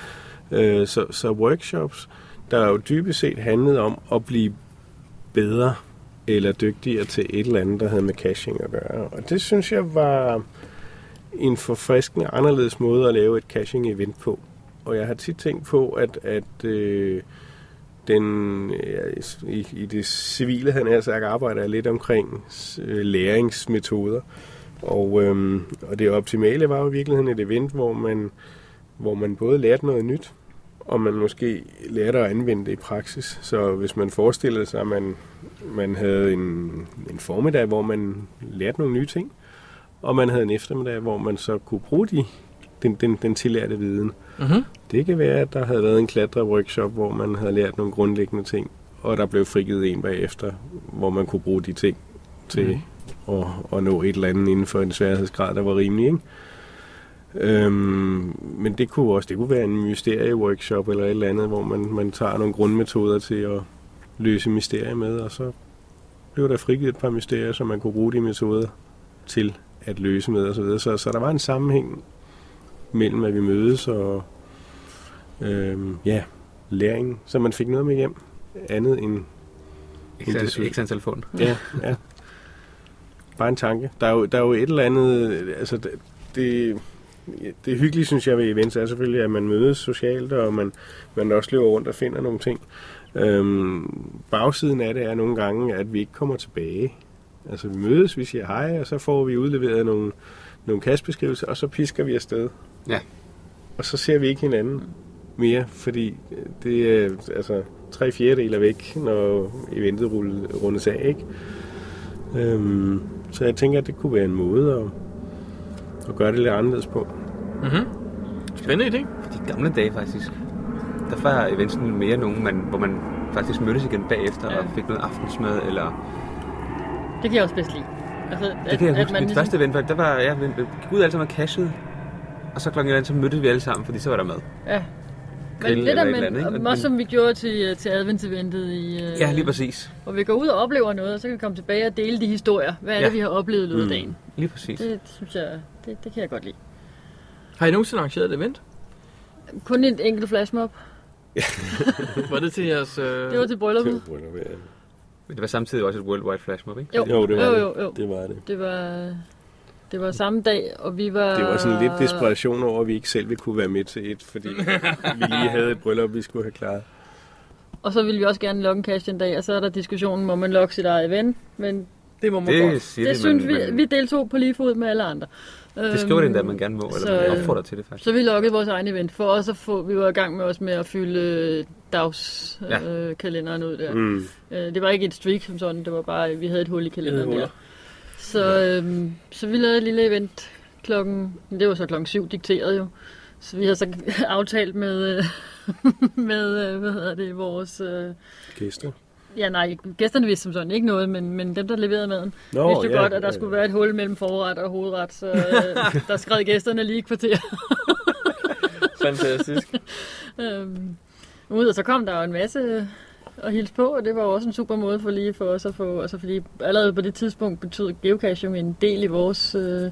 øh, så, så workshops, der jo dybest set handlede om at blive bedre eller dygtigere til et eller andet, der havde med caching at gøre. Og det synes jeg var en forfriskende anderledes måde at lave et caching-event på. Og jeg har tit tænkt på, at, at øh, den, ja, i, i det civile, han er sagt, arbejder jeg lidt omkring øh, læringsmetoder. Og, øhm, og det optimale var jo i virkeligheden et event, hvor man, hvor man både lærte noget nyt, og man måske lærte at anvende det i praksis. Så hvis man forestillede sig, at man, man havde en, en formiddag, hvor man lærte nogle nye ting, og man havde en eftermiddag, hvor man så kunne bruge de, den, den, den tillærte viden. Mhm. Det kan være, at der havde været en klatre-workshop, hvor man havde lært nogle grundlæggende ting, og der blev frigivet en bagefter, hvor man kunne bruge de ting til mm. at, at nå et eller andet inden for en sværhedsgrad, der var rimelig. Ikke? Øhm, men det kunne også det kunne være en mysterie-workshop eller et eller andet, hvor man, man tager nogle grundmetoder til at løse mysterier med, og så blev der frigivet et par mysterier, som man kunne bruge de metoder til at løse med osv. Så, så der var en sammenhæng mellem, at vi mødes og øhm, ja, læring, så man fik noget med hjem andet end, Ikke antal fund. Ja, ja. Bare en tanke. Der er jo, der er jo et eller andet, altså det, det, det hyggelige, synes jeg, ved events er selvfølgelig, at man mødes socialt, og man, man også løber rundt og finder nogle ting. Øhm, bagsiden af det er nogle gange, at vi ikke kommer tilbage. Altså vi mødes, vi siger hej, og så får vi udleveret nogle, nogle kastbeskrivelser, og så pisker vi afsted. Ja. Og så ser vi ikke hinanden mere, fordi det er altså tre fjerdedel er væk, når eventet rulle- rundes af, ikke? Øhm, så jeg tænker, at det kunne være en måde at, at gøre det lidt anderledes på. Mm-hmm. Spændende idé. De gamle dage faktisk. Der var eventsen mere nogen, man, hvor man faktisk mødtes igen bagefter ja. og fik noget aftensmad, eller... Det kan jeg også bedst lide. Altså, Det kan jeg huske. Mit første event, der var, ja, vi vi gik ud alle sammen og cashede, og så klokken 11, så mødtes vi alle sammen, fordi så var der mad. Ja. Grill Men det der med, andet, ikke? også som vi gjorde til, til adventseventet i... øh, Ja, lige præcis. Hvor vi går ud og oplever noget, og så kan vi komme tilbage og dele de historier. Hvad er Ja. det, vi har oplevet i løbet af Mm. dagen? Lige præcis. Det synes jeg, det, det kan jeg godt lide. Har I nogensinde arrangeret et event? Kun et enkelt flashmob. var det til jeres... Øh... Det var til brylluppet. Men det var samtidig også et worldwide flashmob, ikke? Jo, Jo, det var jo, det. jo, jo. Det var det. Det var, det var samme dag, og vi var... Det var sådan lidt desperation over, at vi ikke selv ville kunne være med til et, fordi vi lige havde et bryllup, vi skulle have klaret. Og så ville vi også gerne logge en cash en dag, og så er der diskussionen, må man logge sit eget event, men det må man Det godt. det de, synes men- vi, vi deltog på lige fod med alle andre. Det skriver det endda, man gerne må, eller man øh, opfordrer til det faktisk. Så vi loggede vores egen event, for også at få, vi var i gang med også med at fylde øh, dagskalenderen Ja. øh, kalenderen ud der. Mm. Øh, det var ikke et streak som sådan, det var bare, vi havde et hul i kalenderen der. Så, øhm, så vi lavede et lille event klokken, det var så klokken syv dikteret jo. Så vi havde så aftalt med, øh, med øh, hvad hedder det, vores... Øh, Gæster. Ja, nej, gæsterne vidste som sådan ikke noget, men, men dem, der leverede maden, Nå, vidste jo ja, godt, at der ja, skulle være et hul mellem forret og hovedret, så øh, der skred gæsterne lige et kvarter. Fantastisk. øhm, ud, og så kom der jo en masse at hilse på, og det var jo også en super måde for lige for os at få, altså fordi allerede på det tidspunkt betød geocaching en del i vores, øh,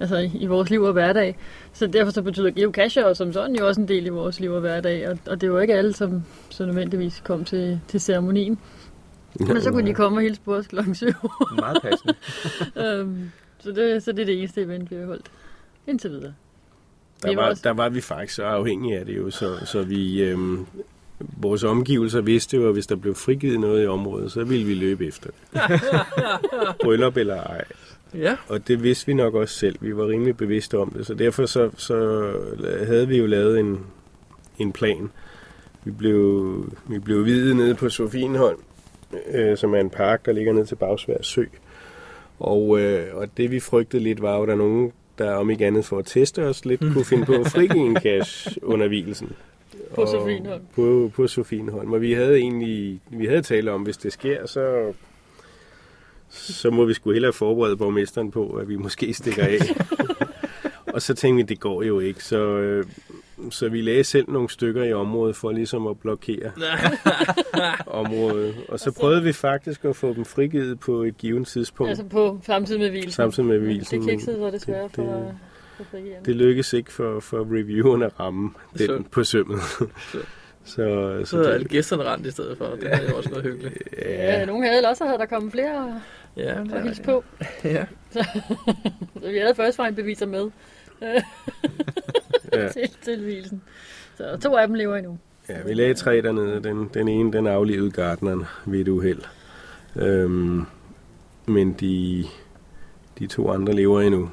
altså i, i vores liv og hverdag. Så derfor så betyder geocacher som sådan jo også en del i vores liv og hverdag, og, og det var ikke alle, som så nødvendigvis kom til, til ceremonien. Men så kunne de komme og hilse på os klokken syv. Meget passende. øhm, så, det, så det er det eneste event, vi har holdt. Indtil videre. Der var der var vi faktisk så afhængige af det jo, så, så vi, øhm, vores omgivelser vidste jo, at hvis der blev frigivet noget i området, så ville vi løbe efter det. Bryllup eller ej. Ja. Og det vidste vi nok også selv. Vi var rimelig bevidste om det, så derfor så, så havde vi jo lavet en, en plan. Vi blev, vi blev videt nede på Sofienholm, øh, som er en park, der ligger ned til Bagsvær Sø. Og, øh, og det vi frygtede lidt var at der er nogen, der om ikke andet for at teste os lidt, kunne finde på at frigive en cash under hvilelsen. På Og- Sofienholm. På, på Sofienholm. Og vi havde egentlig vi havde talt om, hvis det sker, så, så må vi sgu hellere forberede borgmesteren på, at vi måske stikker af. og så tænkte vi, det går jo ikke. Så, øh, så vi lagde selv nogle stykker i området for ligesom at blokere området. Og så prøvede vi faktisk at få dem frigivet på et givet tidspunkt. Altså på samtidig med hvilsen. Samtidig med hvilsen, Det kiksede så desværre det- det- for. Det lykkedes ikke for, for revieweren at ramme den Så- på sømmet. så, Så er alle gæsterne rent i stedet for. Det er jo også noget hyggeligt. Ja, nogen havde ellers, så havde der kommet flere Ja, det og hilse på. Ja. Så, så vi havde først beviser med Ja. til, til hvilsen. Så to af dem lever endnu. Ja, vi lagde tre dernede. Den, den ene, den aflevede gardneren ved et uheld. Øhm, men de, de to andre lever endnu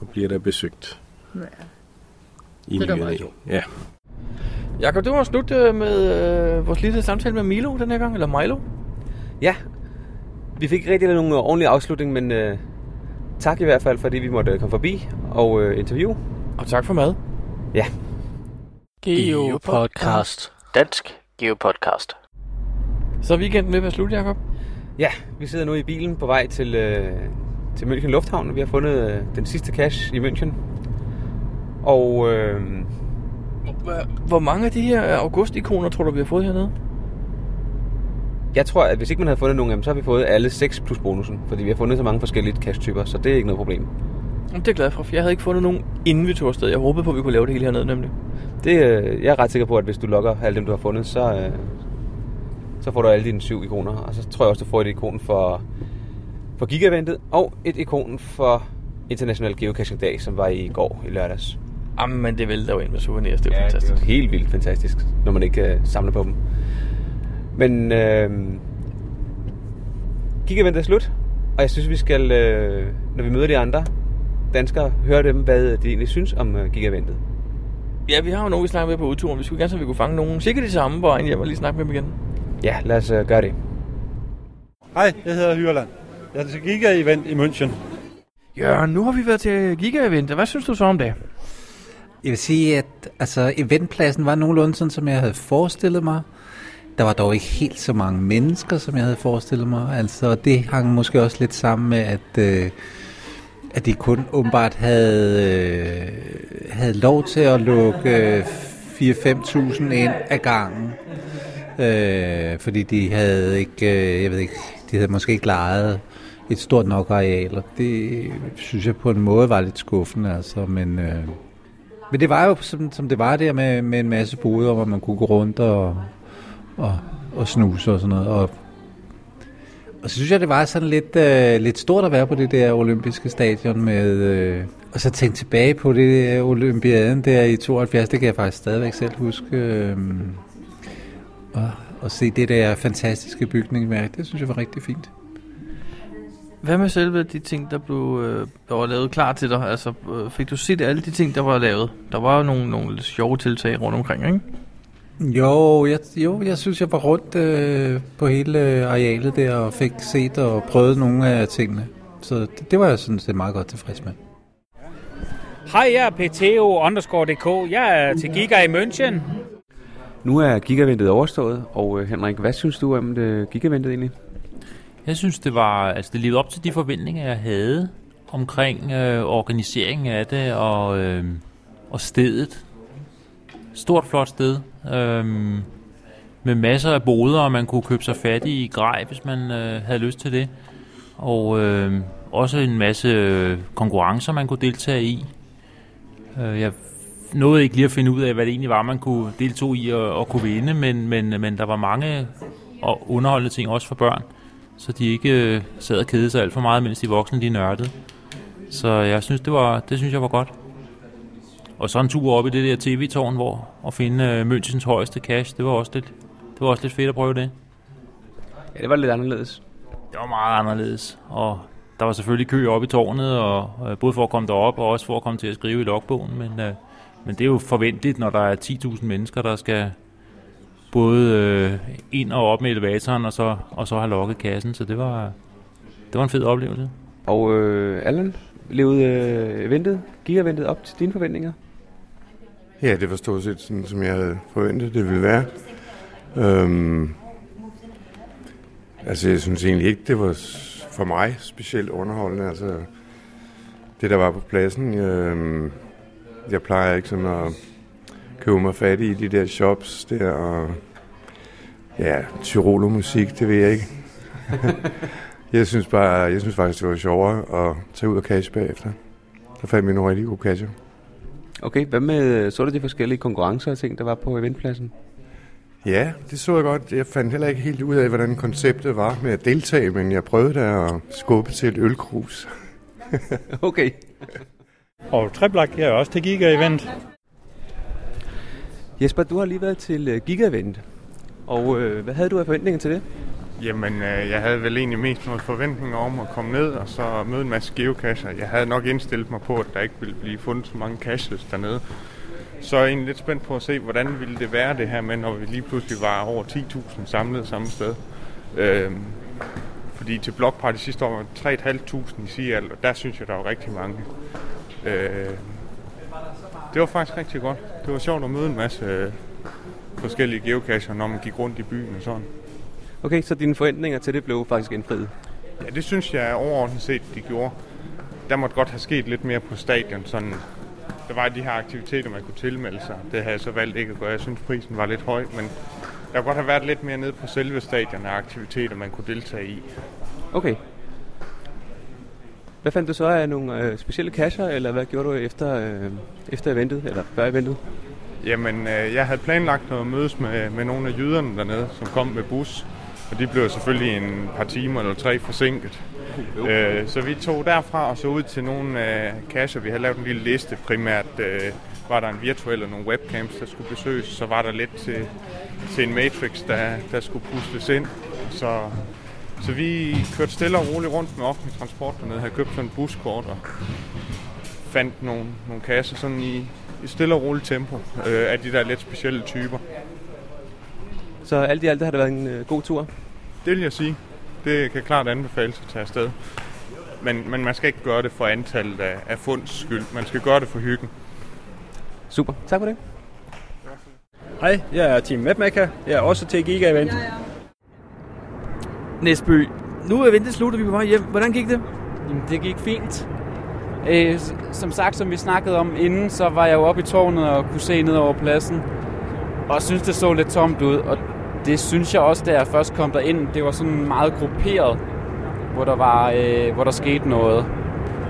og bliver der besøgt. Ja. I Det er meget. Ja. Jakob, det var slut øh, med øh, vores lille samtale med Milo den her gang, eller Milo. Ja, vi fik ikke rigtig nogen ordentlig afslutning, men øh, tak i hvert fald, fordi vi måtte komme forbi og øh, interview. Og tak for mad. Ja. Geopodcast. Dansk Geopodcast. Så er weekenden ved at være slut, Jacob. Ja, vi sidder nu i bilen på vej til, øh, til München Lufthavn. Vi har fundet øh, den sidste cash i München. Og øh, Hvor mange af de her august-ikoner tror du, vi har fået hernede? jeg tror, at hvis ikke man havde fundet nogen af dem, så har vi fået alle 6 plus bonusen. Fordi vi har fundet så mange forskellige cash-typer, så det er ikke noget problem. Jamen, Det er glad for, for jeg havde ikke fundet nogen inden vi tog afsted. Jeg håbede på, at vi kunne lave det hele hernede, nemlig. Det, øh, jeg er ret sikker på, at hvis du logger alle dem, du har fundet, så, øh, så får du alle dine syv ikoner. Og så tror jeg også, du får et ikon for, for Gigaventet, og et ikon for International Geocaching Dag, som var i går i lørdags. Jamen, det vælter jo ind med souvenirs. Det er ja, fantastisk. Det er helt vildt fantastisk, når man ikke øh, samler på dem. Men øh, Gigaventet er slut, og jeg synes, vi skal, øh, når vi møder de andre danskere, høre dem, hvad de egentlig synes om øh, Gigaventet. Ja, vi har jo nogen, vi snakker med på udturen. Vi skulle gerne, så vi kunne fange nogen. Sikkert de samme, hvor en hjem og lige snakke med dem igen. Ja, lad os øh, gøre det. Hej, jeg hedder Hyrland. Jeg er til Giga-event i München. Jørgen, nu har vi været til Giga-event. Hvad synes du så om det? Jeg vil sige, at altså, eventpladsen var nogenlunde sådan, som jeg havde forestillet mig. Der var dog ikke helt så mange mennesker, som jeg havde forestillet mig. Altså, det hang måske også lidt sammen med, at, øh, at de kun åbenbart havde, øh, havde lov til at lukke øh, 4-5.000 ind ad gangen. Øh, fordi de havde ikke, øh, jeg ved ikke, de havde måske ikke lejet et stort nok areal, og det synes jeg på en måde var lidt skuffende, altså, men... Øh, men det var jo, som, som det var der med, med en masse boder, hvor man kunne gå rundt og, og, og snuse og sådan noget. Og, og så synes jeg, det var sådan lidt, øh, lidt stort at være på det der olympiske stadion med... Øh, og så tænke tilbage på det der olympiaden der i 72, det kan jeg faktisk stadigvæk selv huske. Øh, og, og se det der fantastiske bygningsværk, det synes jeg var rigtig fint. Hvad med selve de ting, der blev øh, der var lavet klar til dig? Altså, øh, fik du set alle de ting, der var lavet? Der var jo nogle, nogle sjove tiltag rundt omkring, ikke? Jo, jeg, jo, jeg synes, jeg var rundt øh, på hele arealet der og fik set og prøvet nogle af tingene. Så det, det var jeg sådan set meget godt tilfreds med. Hej, jeg er PTO underscore DK. Jeg er til Giga i München. Nu er gigaventet overstået, og øh, Henrik, hvad synes du om det gigaventet egentlig? Jeg synes, det var, altså det levede op til de forventninger, jeg havde omkring øh, organiseringen af det og, øh, og stedet. Stort, flot sted. Øh, med masser af boder, og man kunne købe sig fat i grej, hvis man øh, havde lyst til det. Og øh, også en masse øh, konkurrencer, man kunne deltage i. Øh, jeg nåede ikke lige at finde ud af, hvad det egentlig var, man kunne deltage i og, og kunne vinde, men, men, men der var mange og underholdende ting også for børn, så de ikke øh, sad og kedede sig alt for meget, mens de voksne de nørdede. Så jeg synes, det, var, det synes jeg var godt. Og så en tur op i det der tv-tårn, hvor at finde øh, Münchens højeste cash, det var også lidt, det var også lidt fedt at prøve det. Ja, det var lidt anderledes. Det var meget anderledes, og der var selvfølgelig kø op i tårnet, og øh, både for at komme derop, og også for at komme til at skrive i logbogen, men, øh, men det er jo forventeligt, når der er 10.000 mennesker, der skal både øh, ind og op med elevatoren, og så, og så have lukket kassen, så det var, det var en fed oplevelse. Og øh, Allan, levede øh, eventet, gigaventet op til dine forventninger? Ja, det var stort set sådan, som jeg havde forventet, det ville være. Øhm, altså, jeg synes egentlig ikke, det var for mig specielt underholdende. Altså, det, der var på pladsen, øhm, jeg plejer ikke sådan at købe mig fat i de der shops der, og ja, Tyroler musik, det ved jeg ikke. jeg synes bare, jeg synes faktisk, det var sjovere at tage ud og cash bagefter. Der fandt vi nogle rigtig gode casher. Okay, hvad med, så du de forskellige konkurrencer og ting, der var på eventpladsen? Ja, det så jeg godt. Jeg fandt heller ikke helt ud af, hvordan konceptet var med at deltage, men jeg prøvede da at skubbe til et ølkrus. okay. Og Treblak jeg er også til Giga-event. Jesper, du har lige været til øh, Gigavent, Og øh, hvad havde du af forventninger til det? Jamen, øh, jeg havde vel egentlig mest nogle forventninger om at komme ned og så møde en masse geocacher. Jeg havde nok indstillet mig på, at der ikke ville blive fundet så mange caches dernede. Så er egentlig lidt spændt på at se, hvordan ville det være det her med, når vi lige pludselig var over 10.000 samlet samme sted. Øh, fordi til Block Party sidste år var 3.500 i Seattle, og der synes jeg, der var rigtig mange. Øh, det var faktisk rigtig godt. Det var sjovt at møde en masse øh, forskellige geocacher, når man gik rundt i byen og sådan. Okay, så dine forventninger til det blev faktisk indfriet? Ja, det synes jeg overordnet set, de gjorde. Der måtte godt have sket lidt mere på stadion. Sådan, der var de her aktiviteter, man kunne tilmelde sig. Det har jeg så valgt ikke at gøre. Jeg synes, prisen var lidt høj, men der kunne godt have været lidt mere nede på selve stadion af aktiviteter, man kunne deltage i. Okay. Hvad fandt du så af nogle øh, specielle casher, eller hvad gjorde du efter, øh, efter eventet, eller før eventet? Jamen, øh, jeg havde planlagt at mødes med, med nogle af jyderne dernede, som kom med bus. Og de blev selvfølgelig en par timer eller tre forsinket. Øh, så vi tog derfra og så ud til nogle øh, kasser. Vi havde lavet en lille liste. Primært øh, var der en virtuel og nogle webcams, der skulle besøges. Så var der lidt til, til en Matrix, der, der skulle pusles ind. Så, så vi kørte stille og roligt rundt med offentlig transport dernede. Havde købt sådan en buskort og fandt nogle, nogle kasser sådan i, i stille og roligt tempo øh, af de der lidt specielle typer. Så alt i alt har det været en øh, god tur? Det vil jeg sige. Det kan klart anbefales at tage afsted. Men, men man skal ikke gøre det for antallet af, af funds skyld. Man skal gøre det for hyggen. Super. Tak for det. Hej, jeg er Team Mapmaker. Jeg er også til Giga-event. Næsby, nu er ventet slut, og vi er på vej hjem. Hvordan gik det? Jamen, det gik fint. Øh, som sagt, som vi snakkede om inden, så var jeg jo oppe i tårnet og kunne se ned over pladsen. Og synes det så lidt tomt ud. Og det synes jeg også, da jeg først kom derind. Det var sådan meget grupperet, hvor der, var, øh, hvor der skete noget.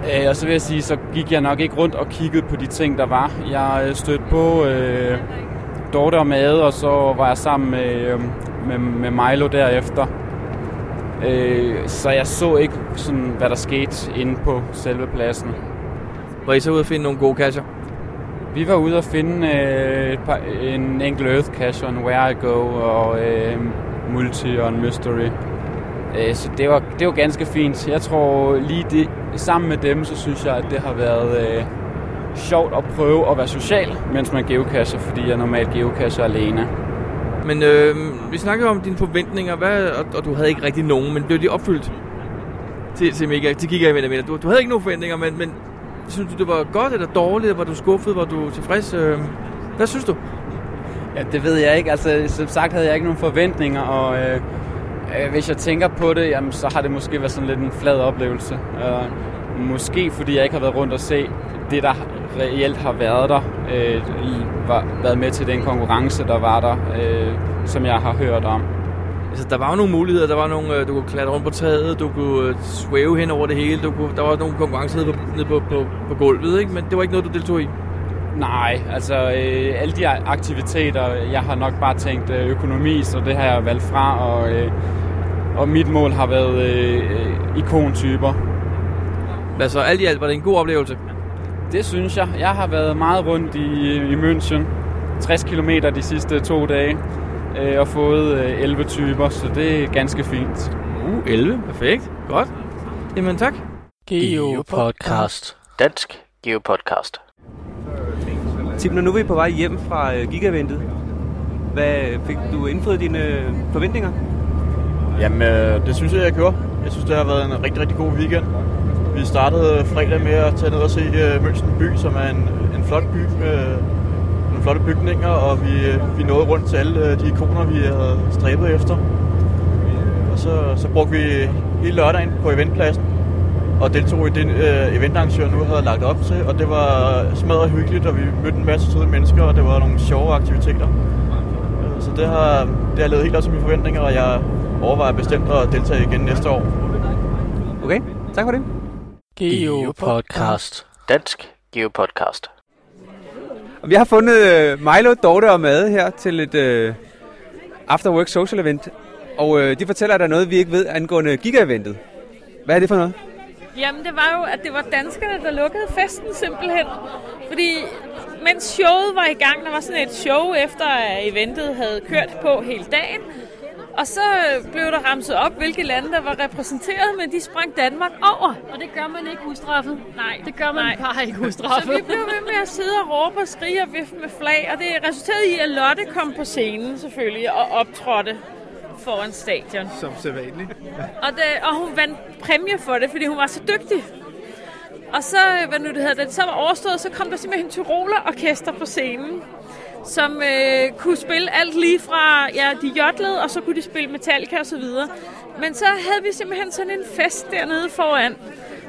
Øh, og så vil jeg sige, så gik jeg nok ikke rundt og kiggede på de ting, der var. Jeg øh, stødte på øh, Dorte og Made, og så var jeg sammen med, øh, med, med Milo derefter. Øh, så jeg så ikke, sådan, hvad der skete inde på selve pladsen. Var I så ude at finde nogle gode catcher? Vi var ude at finde øh, et par, en enkelt Earth Cache en Where I Go og øh, Multi og en Mystery. Øh, så det var, det var ganske fint. Jeg tror lige det, sammen med dem, så synes jeg, at det har været øh, sjovt at prøve at være social, mens man geocacher, fordi jeg normalt geocacher alene. Men øh, vi snakkede om dine forventninger, hvad, og, og du havde ikke rigtig nogen, men blev de opfyldt til, til, mega, til Giga Event? mener? Du, du havde ikke nogen forventninger, men, men synes du, det var godt eller dårligt? Var du skuffet? Var du tilfreds? Øh, hvad synes du? Ja, det ved jeg ikke. Altså, som sagt havde jeg ikke nogen forventninger, og øh, øh, hvis jeg tænker på det, jamen, så har det måske været sådan lidt en flad oplevelse. Øh, måske fordi jeg ikke har været rundt og se det, der reelt har været der, øh, var, været med til den konkurrence, der var der, øh, som jeg har hørt om. Altså, der var jo nogle muligheder. Der var nogle, øh, du kunne klatre rundt på taget, du kunne øh, svæve hen over det hele. Du kunne, der var nogle konkurrencer nede, på, nede på, på, på gulvet, ikke? men det var ikke noget, du deltog i. Nej, altså øh, alle de aktiviteter, jeg har nok bare tænkt øh, økonomi, så det har jeg valgt fra, og, øh, og mit mål har været øh, øh, ikontyper. Altså alt i alt var det en god oplevelse? Det synes jeg. Jeg har været meget rundt i, i München, 60 km de sidste to dage, øh, og fået øh, 11 typer, så det er ganske fint. Uh, 11. Perfekt. Godt. Jamen tak. Geopodcast. Dansk Geopodcast. Tim, når nu er vi på vej hjem fra øh, Giga-eventet, hvad fik du indfriet dine øh, forventninger? Jamen, øh, det synes jeg, jeg gjorde. Jeg synes, det har været en rigtig, rigtig god weekend. Vi startede fredag med at tage ned og se øh, München by, som er en, en flot by med nogle flotte bygninger, og vi, øh, vi nåede rundt til alle øh, de ikoner, vi havde stræbet efter. Og så, så brugte vi hele lørdagen på eventpladsen, og deltog i det øh, eventarrangør nu havde lagt op til, og det var smadret hyggeligt, og vi mødte en masse søde mennesker, og det var nogle sjove aktiviteter. Øh, så det har, det har lavet helt op til mine forventninger, og jeg overvejer bestemt at deltage igen næste år. Okay, tak for det. Geopodcast. Dansk Geopodcast. Og vi har fundet øh, Milo, Dorte og Made her til et øh, After Work Social Event. Og øh, de fortæller, at der er noget, vi ikke ved angående Giga-eventet. Hvad er det for noget? Jamen, det var jo, at det var danskerne, der lukkede festen simpelthen. Fordi mens showet var i gang, der var sådan et show efter, at eventet havde kørt på hele dagen. Og så blev der ramset op, hvilke lande, der var repræsenteret, men de sprang Danmark over. Og det gør man ikke ustraffet. Nej. Det gør man Nej. bare ikke ustraffet. Så vi blev ved med at sidde og råbe og skrige og vifte med flag, og det resulterede i, at Lotte kom på scenen selvfølgelig og optrådte foran stadion. Som sædvanligt. Og, det, og hun vandt præmie for det, fordi hun var så dygtig. Og så, hvad nu det hedder, da det så var overstået, så kom der simpelthen Tyroler Orkester på scenen, som øh, kunne spille alt lige fra, ja, de jotlede, og så kunne de spille Metallica og så videre. Men så havde vi simpelthen sådan en fest dernede foran.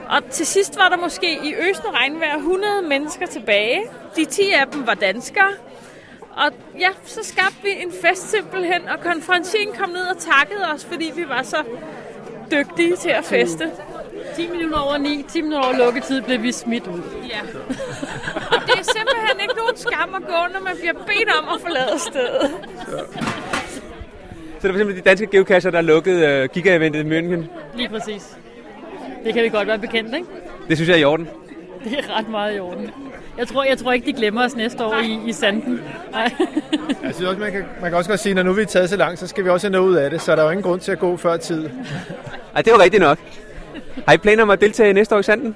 Og til sidst var der måske i øsende regnvejr 100 mennesker tilbage. De 10 af dem var danskere. Og ja, så skabte vi en fest simpelthen, og konferencien kom ned og takkede os, fordi vi var så dygtige til at feste. 10 minutter over 9, 10 minutter over lukketid blev vi smidt ud. Ja. Og det er simpelthen ikke nogen skam at gå, når man bliver bedt om at forlade stedet. Så det var simpelthen de danske geocacher, der lukkede øh, Giga-eventet i München. Lige præcis. Det kan vi godt være bekendt, ikke? Det synes jeg er i orden. Det er ret meget i orden. Jeg tror, jeg tror ikke, de glemmer os næste år i, i sanden. Nej. Jeg synes også, man kan, man kan også godt sige, at når nu vi er taget så langt, så skal vi også have noget ud af det, så der er jo ingen grund til at gå før tid. Ej, det var rigtigt nok. Har I planer om at deltage næste år i Sanden?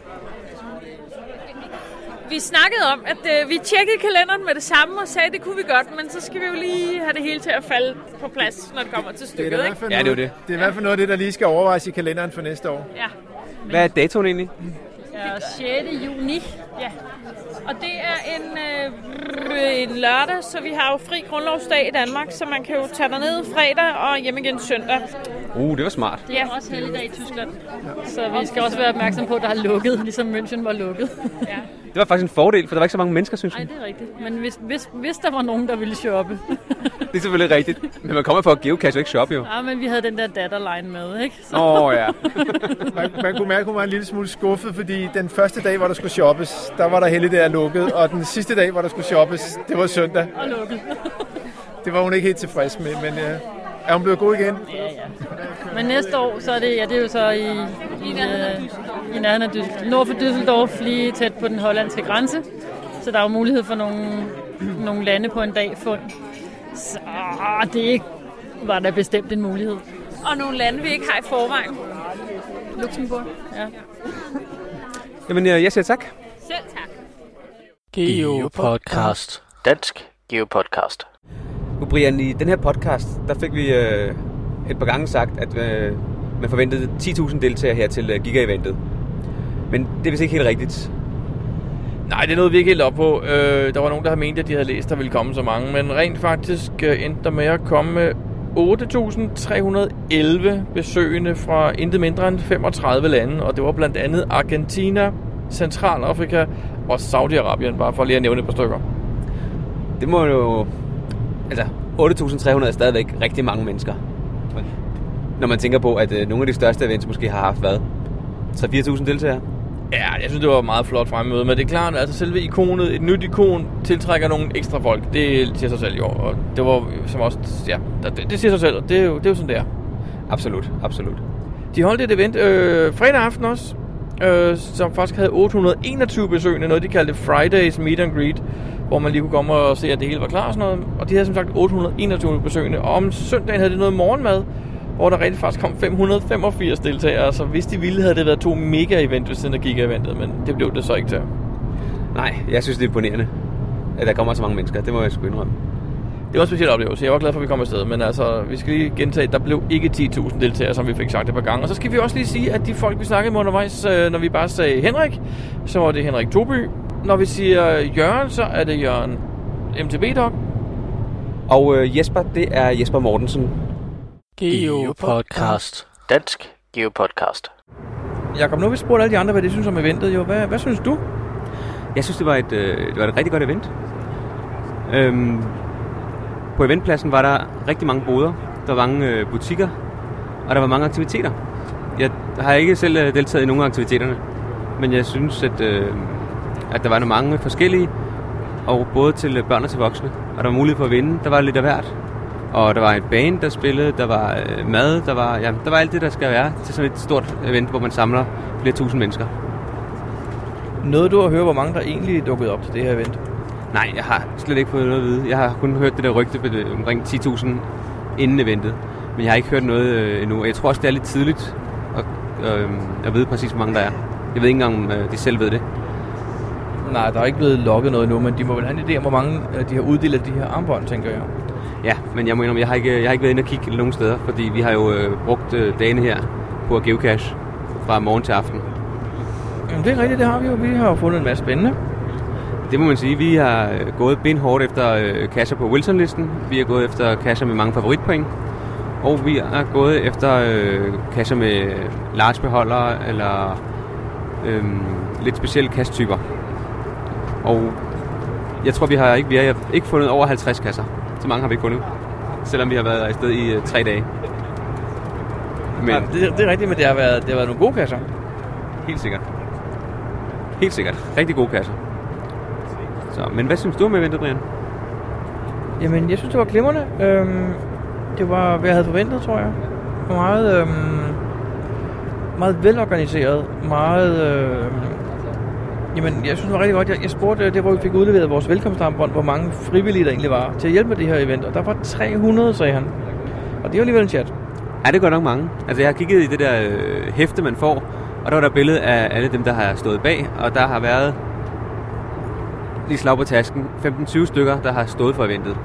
Vi snakkede om, at øh, vi tjekkede kalenderen med det samme og sagde, at det kunne vi godt, men så skal vi jo lige have det hele til at falde på plads, når det kommer til Det er, stykket. i hvert ikke? fald Ja, det er noget, det. det er i hvert fald noget af det, der lige skal overvejes i kalenderen for næste år. Ja. Hvad er datoen egentlig? Ja, 6. juni. Ja. Og det er en, øh, en lørdag, så vi har jo fri grundlovsdag i Danmark, så man kan jo tage derned fredag og hjem igen søndag. Uh, det var smart. Det er også helligdag i Tyskland. Så vi skal også være opmærksom på, at der er lukket, ligesom München var lukket. Ja. Det var faktisk en fordel, for der var ikke så mange mennesker, synes Nej, jeg. det er rigtigt. Men hvis, hvis, hvis der var nogen, der ville shoppe. Det er selvfølgelig rigtigt. Men man kommer for at geocache og ikke shoppe jo. Ja, men vi havde den der datterline med, ikke? Så. Åh, oh, ja. Man, man kunne mærke, at hun var en lille smule skuffet, fordi den første dag, hvor der skulle shoppes, der var der heldig der lukket, og den sidste dag, hvor der skulle shoppes, det var søndag. Og lukket. Det var hun ikke helt tilfreds med, men øh, er hun blevet god igen? Ja, ja. Men næste år, så er det, ja, det er jo så i, i, øh, i nærheden af Düsseldorf. Nord for Düsseldorf, lige tæt på den hollandske grænse. Så der er jo mulighed for nogle, nogle lande på en dag fund. Så det var da bestemt en mulighed. Og nogle lande, vi ikke har i forvejen. Luxembourg, ja. Jamen, øh, jeg siger tak. Selv tak. Geopodcast. Dansk Geopodcast. Nu, Brian, i den her podcast, der fik vi øh, et par gange sagt, at øh, man forventede 10.000 deltagere her til øh, Giga-eventet. Men det er vist ikke helt rigtigt. Nej, det er noget, vi ikke helt op på. Øh, der var nogen, der havde ment, at de havde læst, at der ville komme så mange. Men rent faktisk øh, endte der med at komme med 8.311 besøgende fra intet mindre end 35 lande. Og det var blandt andet Argentina, Centralafrika og Saudi-Arabien, bare for lige at nævne et par stykker. Det må jo... Altså, 8.300 er stadigvæk rigtig mange mennesker. Når man tænker på, at øh, nogle af de største events måske har haft, hvad? 3-4.000 deltagere? Ja, jeg synes, det var meget flot fremmøde, men det er klart, at altså selve ikonet, et nyt ikon, tiltrækker nogle ekstra folk. Det siger sig selv jo, og det var som også, ja, det, det siger sig selv, og det er jo, det er jo sådan, det er. Absolut, absolut. De holdt et event øh, fredag aften også, øh, som faktisk havde 821 besøgende, noget de kaldte Fridays Meet and Greet, hvor man lige kunne komme og se, at det hele var klar og sådan noget. Og de havde som sagt 821 besøgende, og om søndagen havde de noget morgenmad, hvor der rent faktisk kom 585 deltagere, så hvis de ville, havde det været to mega-event ved siden af Giga-eventet, men det blev det så ikke til. Nej, jeg synes, det er imponerende, at der kommer så mange mennesker. Det må jeg sgu indrømme. Det var en speciel oplevelse. Jeg var glad for, at vi kom afsted, men altså, vi skal lige gentage, der blev ikke 10.000 deltagere, som vi fik sagt et par gange. Og så skal vi også lige sige, at de folk, vi snakkede med undervejs, øh, når vi bare sagde Henrik, så var det Henrik Toby. Når vi siger Jørgen, så er det Jørgen MTB Dog. Og øh, Jesper, det er Jesper Mortensen. Geopodcast. Dansk Geopodcast. Jakob, nu har vi spurgt alle de andre, hvad de synes om eventet. Jo. Hvad, hvad synes du? Jeg synes, det var et, øh, det var et rigtig godt event. Øhm, på eventpladsen var der rigtig mange boder, der var mange øh, butikker, og der var mange aktiviteter. Jeg har ikke selv øh, deltaget i nogle af aktiviteterne, men jeg synes, at, øh, at der var nogle mange forskellige, og både til børn og til voksne. Og der var mulighed for at vinde. Der var lidt af hvert. Og der var et band, der spillede, der var øh, mad, der var, ja, der var alt det, der skal være til sådan et stort event, hvor man samler flere tusind mennesker. Nåede du at høre, hvor mange der egentlig dukkede op til det her event? Nej, jeg har slet ikke fået noget at vide. Jeg har kun hørt det der rygte omkring 10.000 inden eventet. Men jeg har ikke hørt noget øh, endnu. Jeg tror også, det er lidt tidligt at, øh, at vide præcis, hvor mange der er. Jeg ved ikke engang, om øh, de selv ved det. Nej, der er ikke blevet lukket noget nu, men de må vel have en idé om, hvor mange af de har uddelt de her armbånd, tænker jeg. Ja, men jeg må indrømme, jeg har ikke, jeg har ikke været inde og kigge nogen steder, fordi vi har jo øh, brugt øh, dagene her på at geocache fra morgen til aften. Jamen, det er rigtigt, det har vi jo. Vi har jo fundet en masse spændende. Det må man sige. Vi har øh, gået benhårdt efter øh, kasser på Wilson-listen. Vi har gået efter kasser med mange favoritpoint. Og vi har gået efter øh, kasser med large beholdere eller øh, lidt specielle kasttyper. Og jeg tror, vi har ikke, vi har ikke fundet over 50 kasser. Så mange har vi ikke fundet. Selvom vi har været afsted i øh, tre dage. Men... Ja, det, det, er rigtigt, men det har, været, det har været nogle gode kasser. Helt sikkert. Helt sikkert. Rigtig gode kasser. Så, men hvad synes du om eventet, Brian? Jamen, jeg synes, det var glimrende. Øhm, det var, hvad jeg havde forventet, tror jeg. Meget, øhm, meget velorganiseret. Meget... Øhm, jamen, jeg synes, det var rigtig godt. Jeg, jeg spurgte, det hvor vi fik udleveret vores velkomstarmbånd, hvor mange frivillige der egentlig var til at hjælpe med det her event. Og der var 300, sagde han. Og det var alligevel en chat. Ja, det går nok mange. Altså, jeg har kigget i det der øh, hæfte, man får, og der var der billede af alle dem, der har stået bag, og der har været lige slag på tasken 15-20 stykker, der har stået for eventet.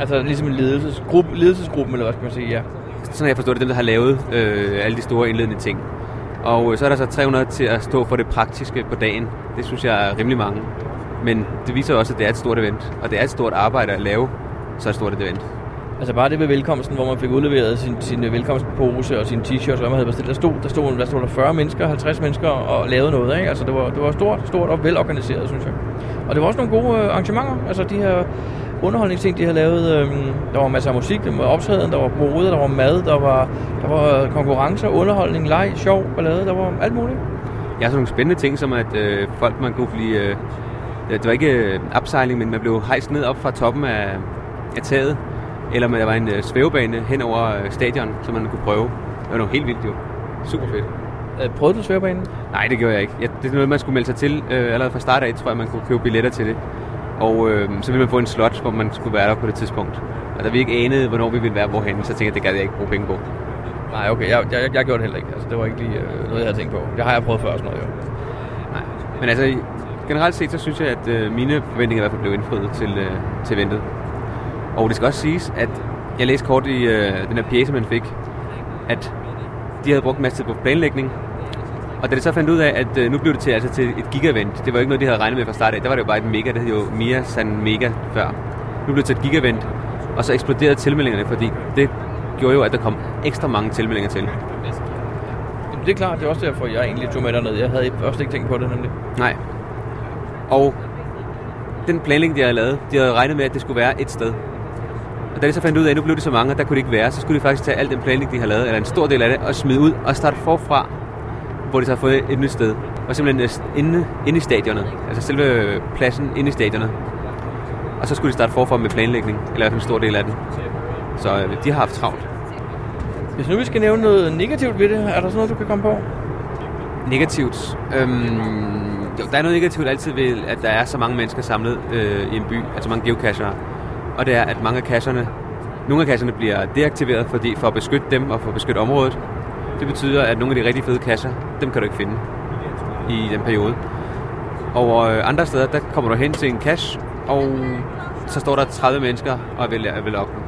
Altså ligesom en ledelsesgruppe, ledelsesgruppe eller hvad skal man sige, ja. Sådan har jeg forstået det, dem der har lavet øh, alle de store indledende ting. Og øh, så er der så 300 til at stå for det praktiske på dagen. Det synes jeg er rimelig mange. Men det viser også, at det er et stort event, og det er et stort arbejde at lave så et stort et event. Altså bare det ved velkomsten, hvor man fik udleveret sin, sin øh, velkomstpose og sin t-shirt, og hvad man havde bestilt. Der stod, der stod, der stod der 40 mennesker, 50 mennesker og lavede noget. Ikke? Altså det var, det var stort, stort og velorganiseret, synes jeg. Og det var også nogle gode øh, arrangementer. Altså de her underholdningsting, de har lavet. Øh, der var masser af musik, der var optræden, der var mode, der var mad, der var, der var konkurrencer, underholdning, leg, sjov, ballade, der var alt muligt. Ja, sådan nogle spændende ting, som at øh, folk man kunne blive... Øh, det var ikke øh, upseiling, men man blev hejst ned op fra toppen af, af taget eller med, der var en øh, svævebane hen over øh, stadion, som man kunne prøve. Det var noget helt vildt jo. Super fedt. Øh, prøvede du svævebanen? Nej, det gjorde jeg ikke. Ja, det er noget, man skulle melde sig til. Øh, allerede fra start af, tror jeg, man kunne købe billetter til det. Og øh, så ville man få en slot, hvor man skulle være der på det tidspunkt. Og da vi ikke anede, hvornår vi ville være hvorhen, så tænkte jeg, det gad jeg ikke bruge penge på. Nej, okay. Jeg, jeg, jeg gjorde det heller ikke. Altså, det var ikke lige øh, noget, jeg havde tænkt på. Det har jeg prøvet før sådan noget, jo. Nej. Men altså, generelt set, så synes jeg, at øh, mine forventninger i hvert fald blev indfriet til, øh, til eventet. Og det skal også siges, at jeg læste kort i øh, den her pjæse, man fik, at de havde brugt en masse tid på planlægning. Og da det så fandt ud af, at øh, nu blev det til, altså, til et giga-event, det var ikke noget, de havde regnet med fra start af, der var det jo bare et mega, det hed jo Mia San Mega før. Nu blev det til et giga-event, og så eksploderede tilmeldingerne, fordi det gjorde jo, at der kom ekstra mange tilmeldinger til. Jamen, det er klart, det er også derfor, jeg egentlig tog med derned. Jeg havde først ikke tænkt på det nemlig. Nej. Og den planlægning, de havde lavet, de havde regnet med, at det skulle være et sted. Og da de så fandt ud af, at nu blev det så mange, og der kunne det ikke være, så skulle de faktisk tage al den planlægning, de har lavet, eller en stor del af det, og smide ud og starte forfra, hvor de så har fået et nyt sted. Og simpelthen inde, inde i stadionet, altså selve pladsen inde i stadionet. Og så skulle de starte forfra med planlægning, eller i hvert fald en stor del af den. Så øh, de har haft travlt. Hvis nu vi skal nævne noget negativt ved det, er der sådan noget, du kan komme på? Negativt? Øhm, jo, der er noget negativt altid ved, at der er så mange mennesker samlet øh, i en by, altså mange geocachere og det er, at mange af kasserne, nogle af kasserne bliver deaktiveret, fordi for at beskytte dem og for at beskytte området. Det betyder, at nogle af de rigtig fede kasser, dem kan du ikke finde i den periode. Og øh, andre steder, der kommer du hen til en cash, og så står der 30 mennesker og vil, øh, vil logge den.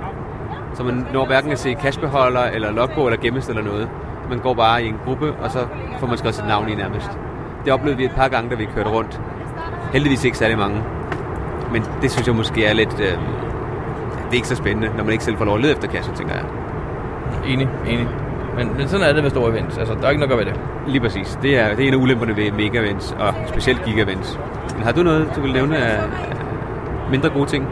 Så man når hverken at se cashbeholder, eller logbog, eller gemmest eller noget. Man går bare i en gruppe, og så får man skrevet sit navn i nærmest. Det oplevede vi et par gange, da vi kørte rundt. Heldigvis ikke særlig mange. men det synes jeg måske er lidt... Øh, det er ikke så spændende, når man ikke selv får lov at lede efter kassen, tænker jeg. Enig, enig. Men, men sådan er det ved store events. Altså, der er ikke noget at gøre ved det. Lige præcis. Det er, det er en af ulemperne ved mega events, og specielt giga events. Men har du noget, du vil nævne af mindre gode ting?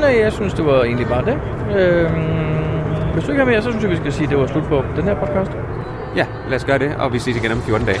Nej, jeg synes, det var egentlig bare det. Øhm, hvis du ikke har mere, så synes jeg, vi skal sige, at det var slut på den her podcast. Ja, lad os gøre det, og vi ses igen om 14 dage.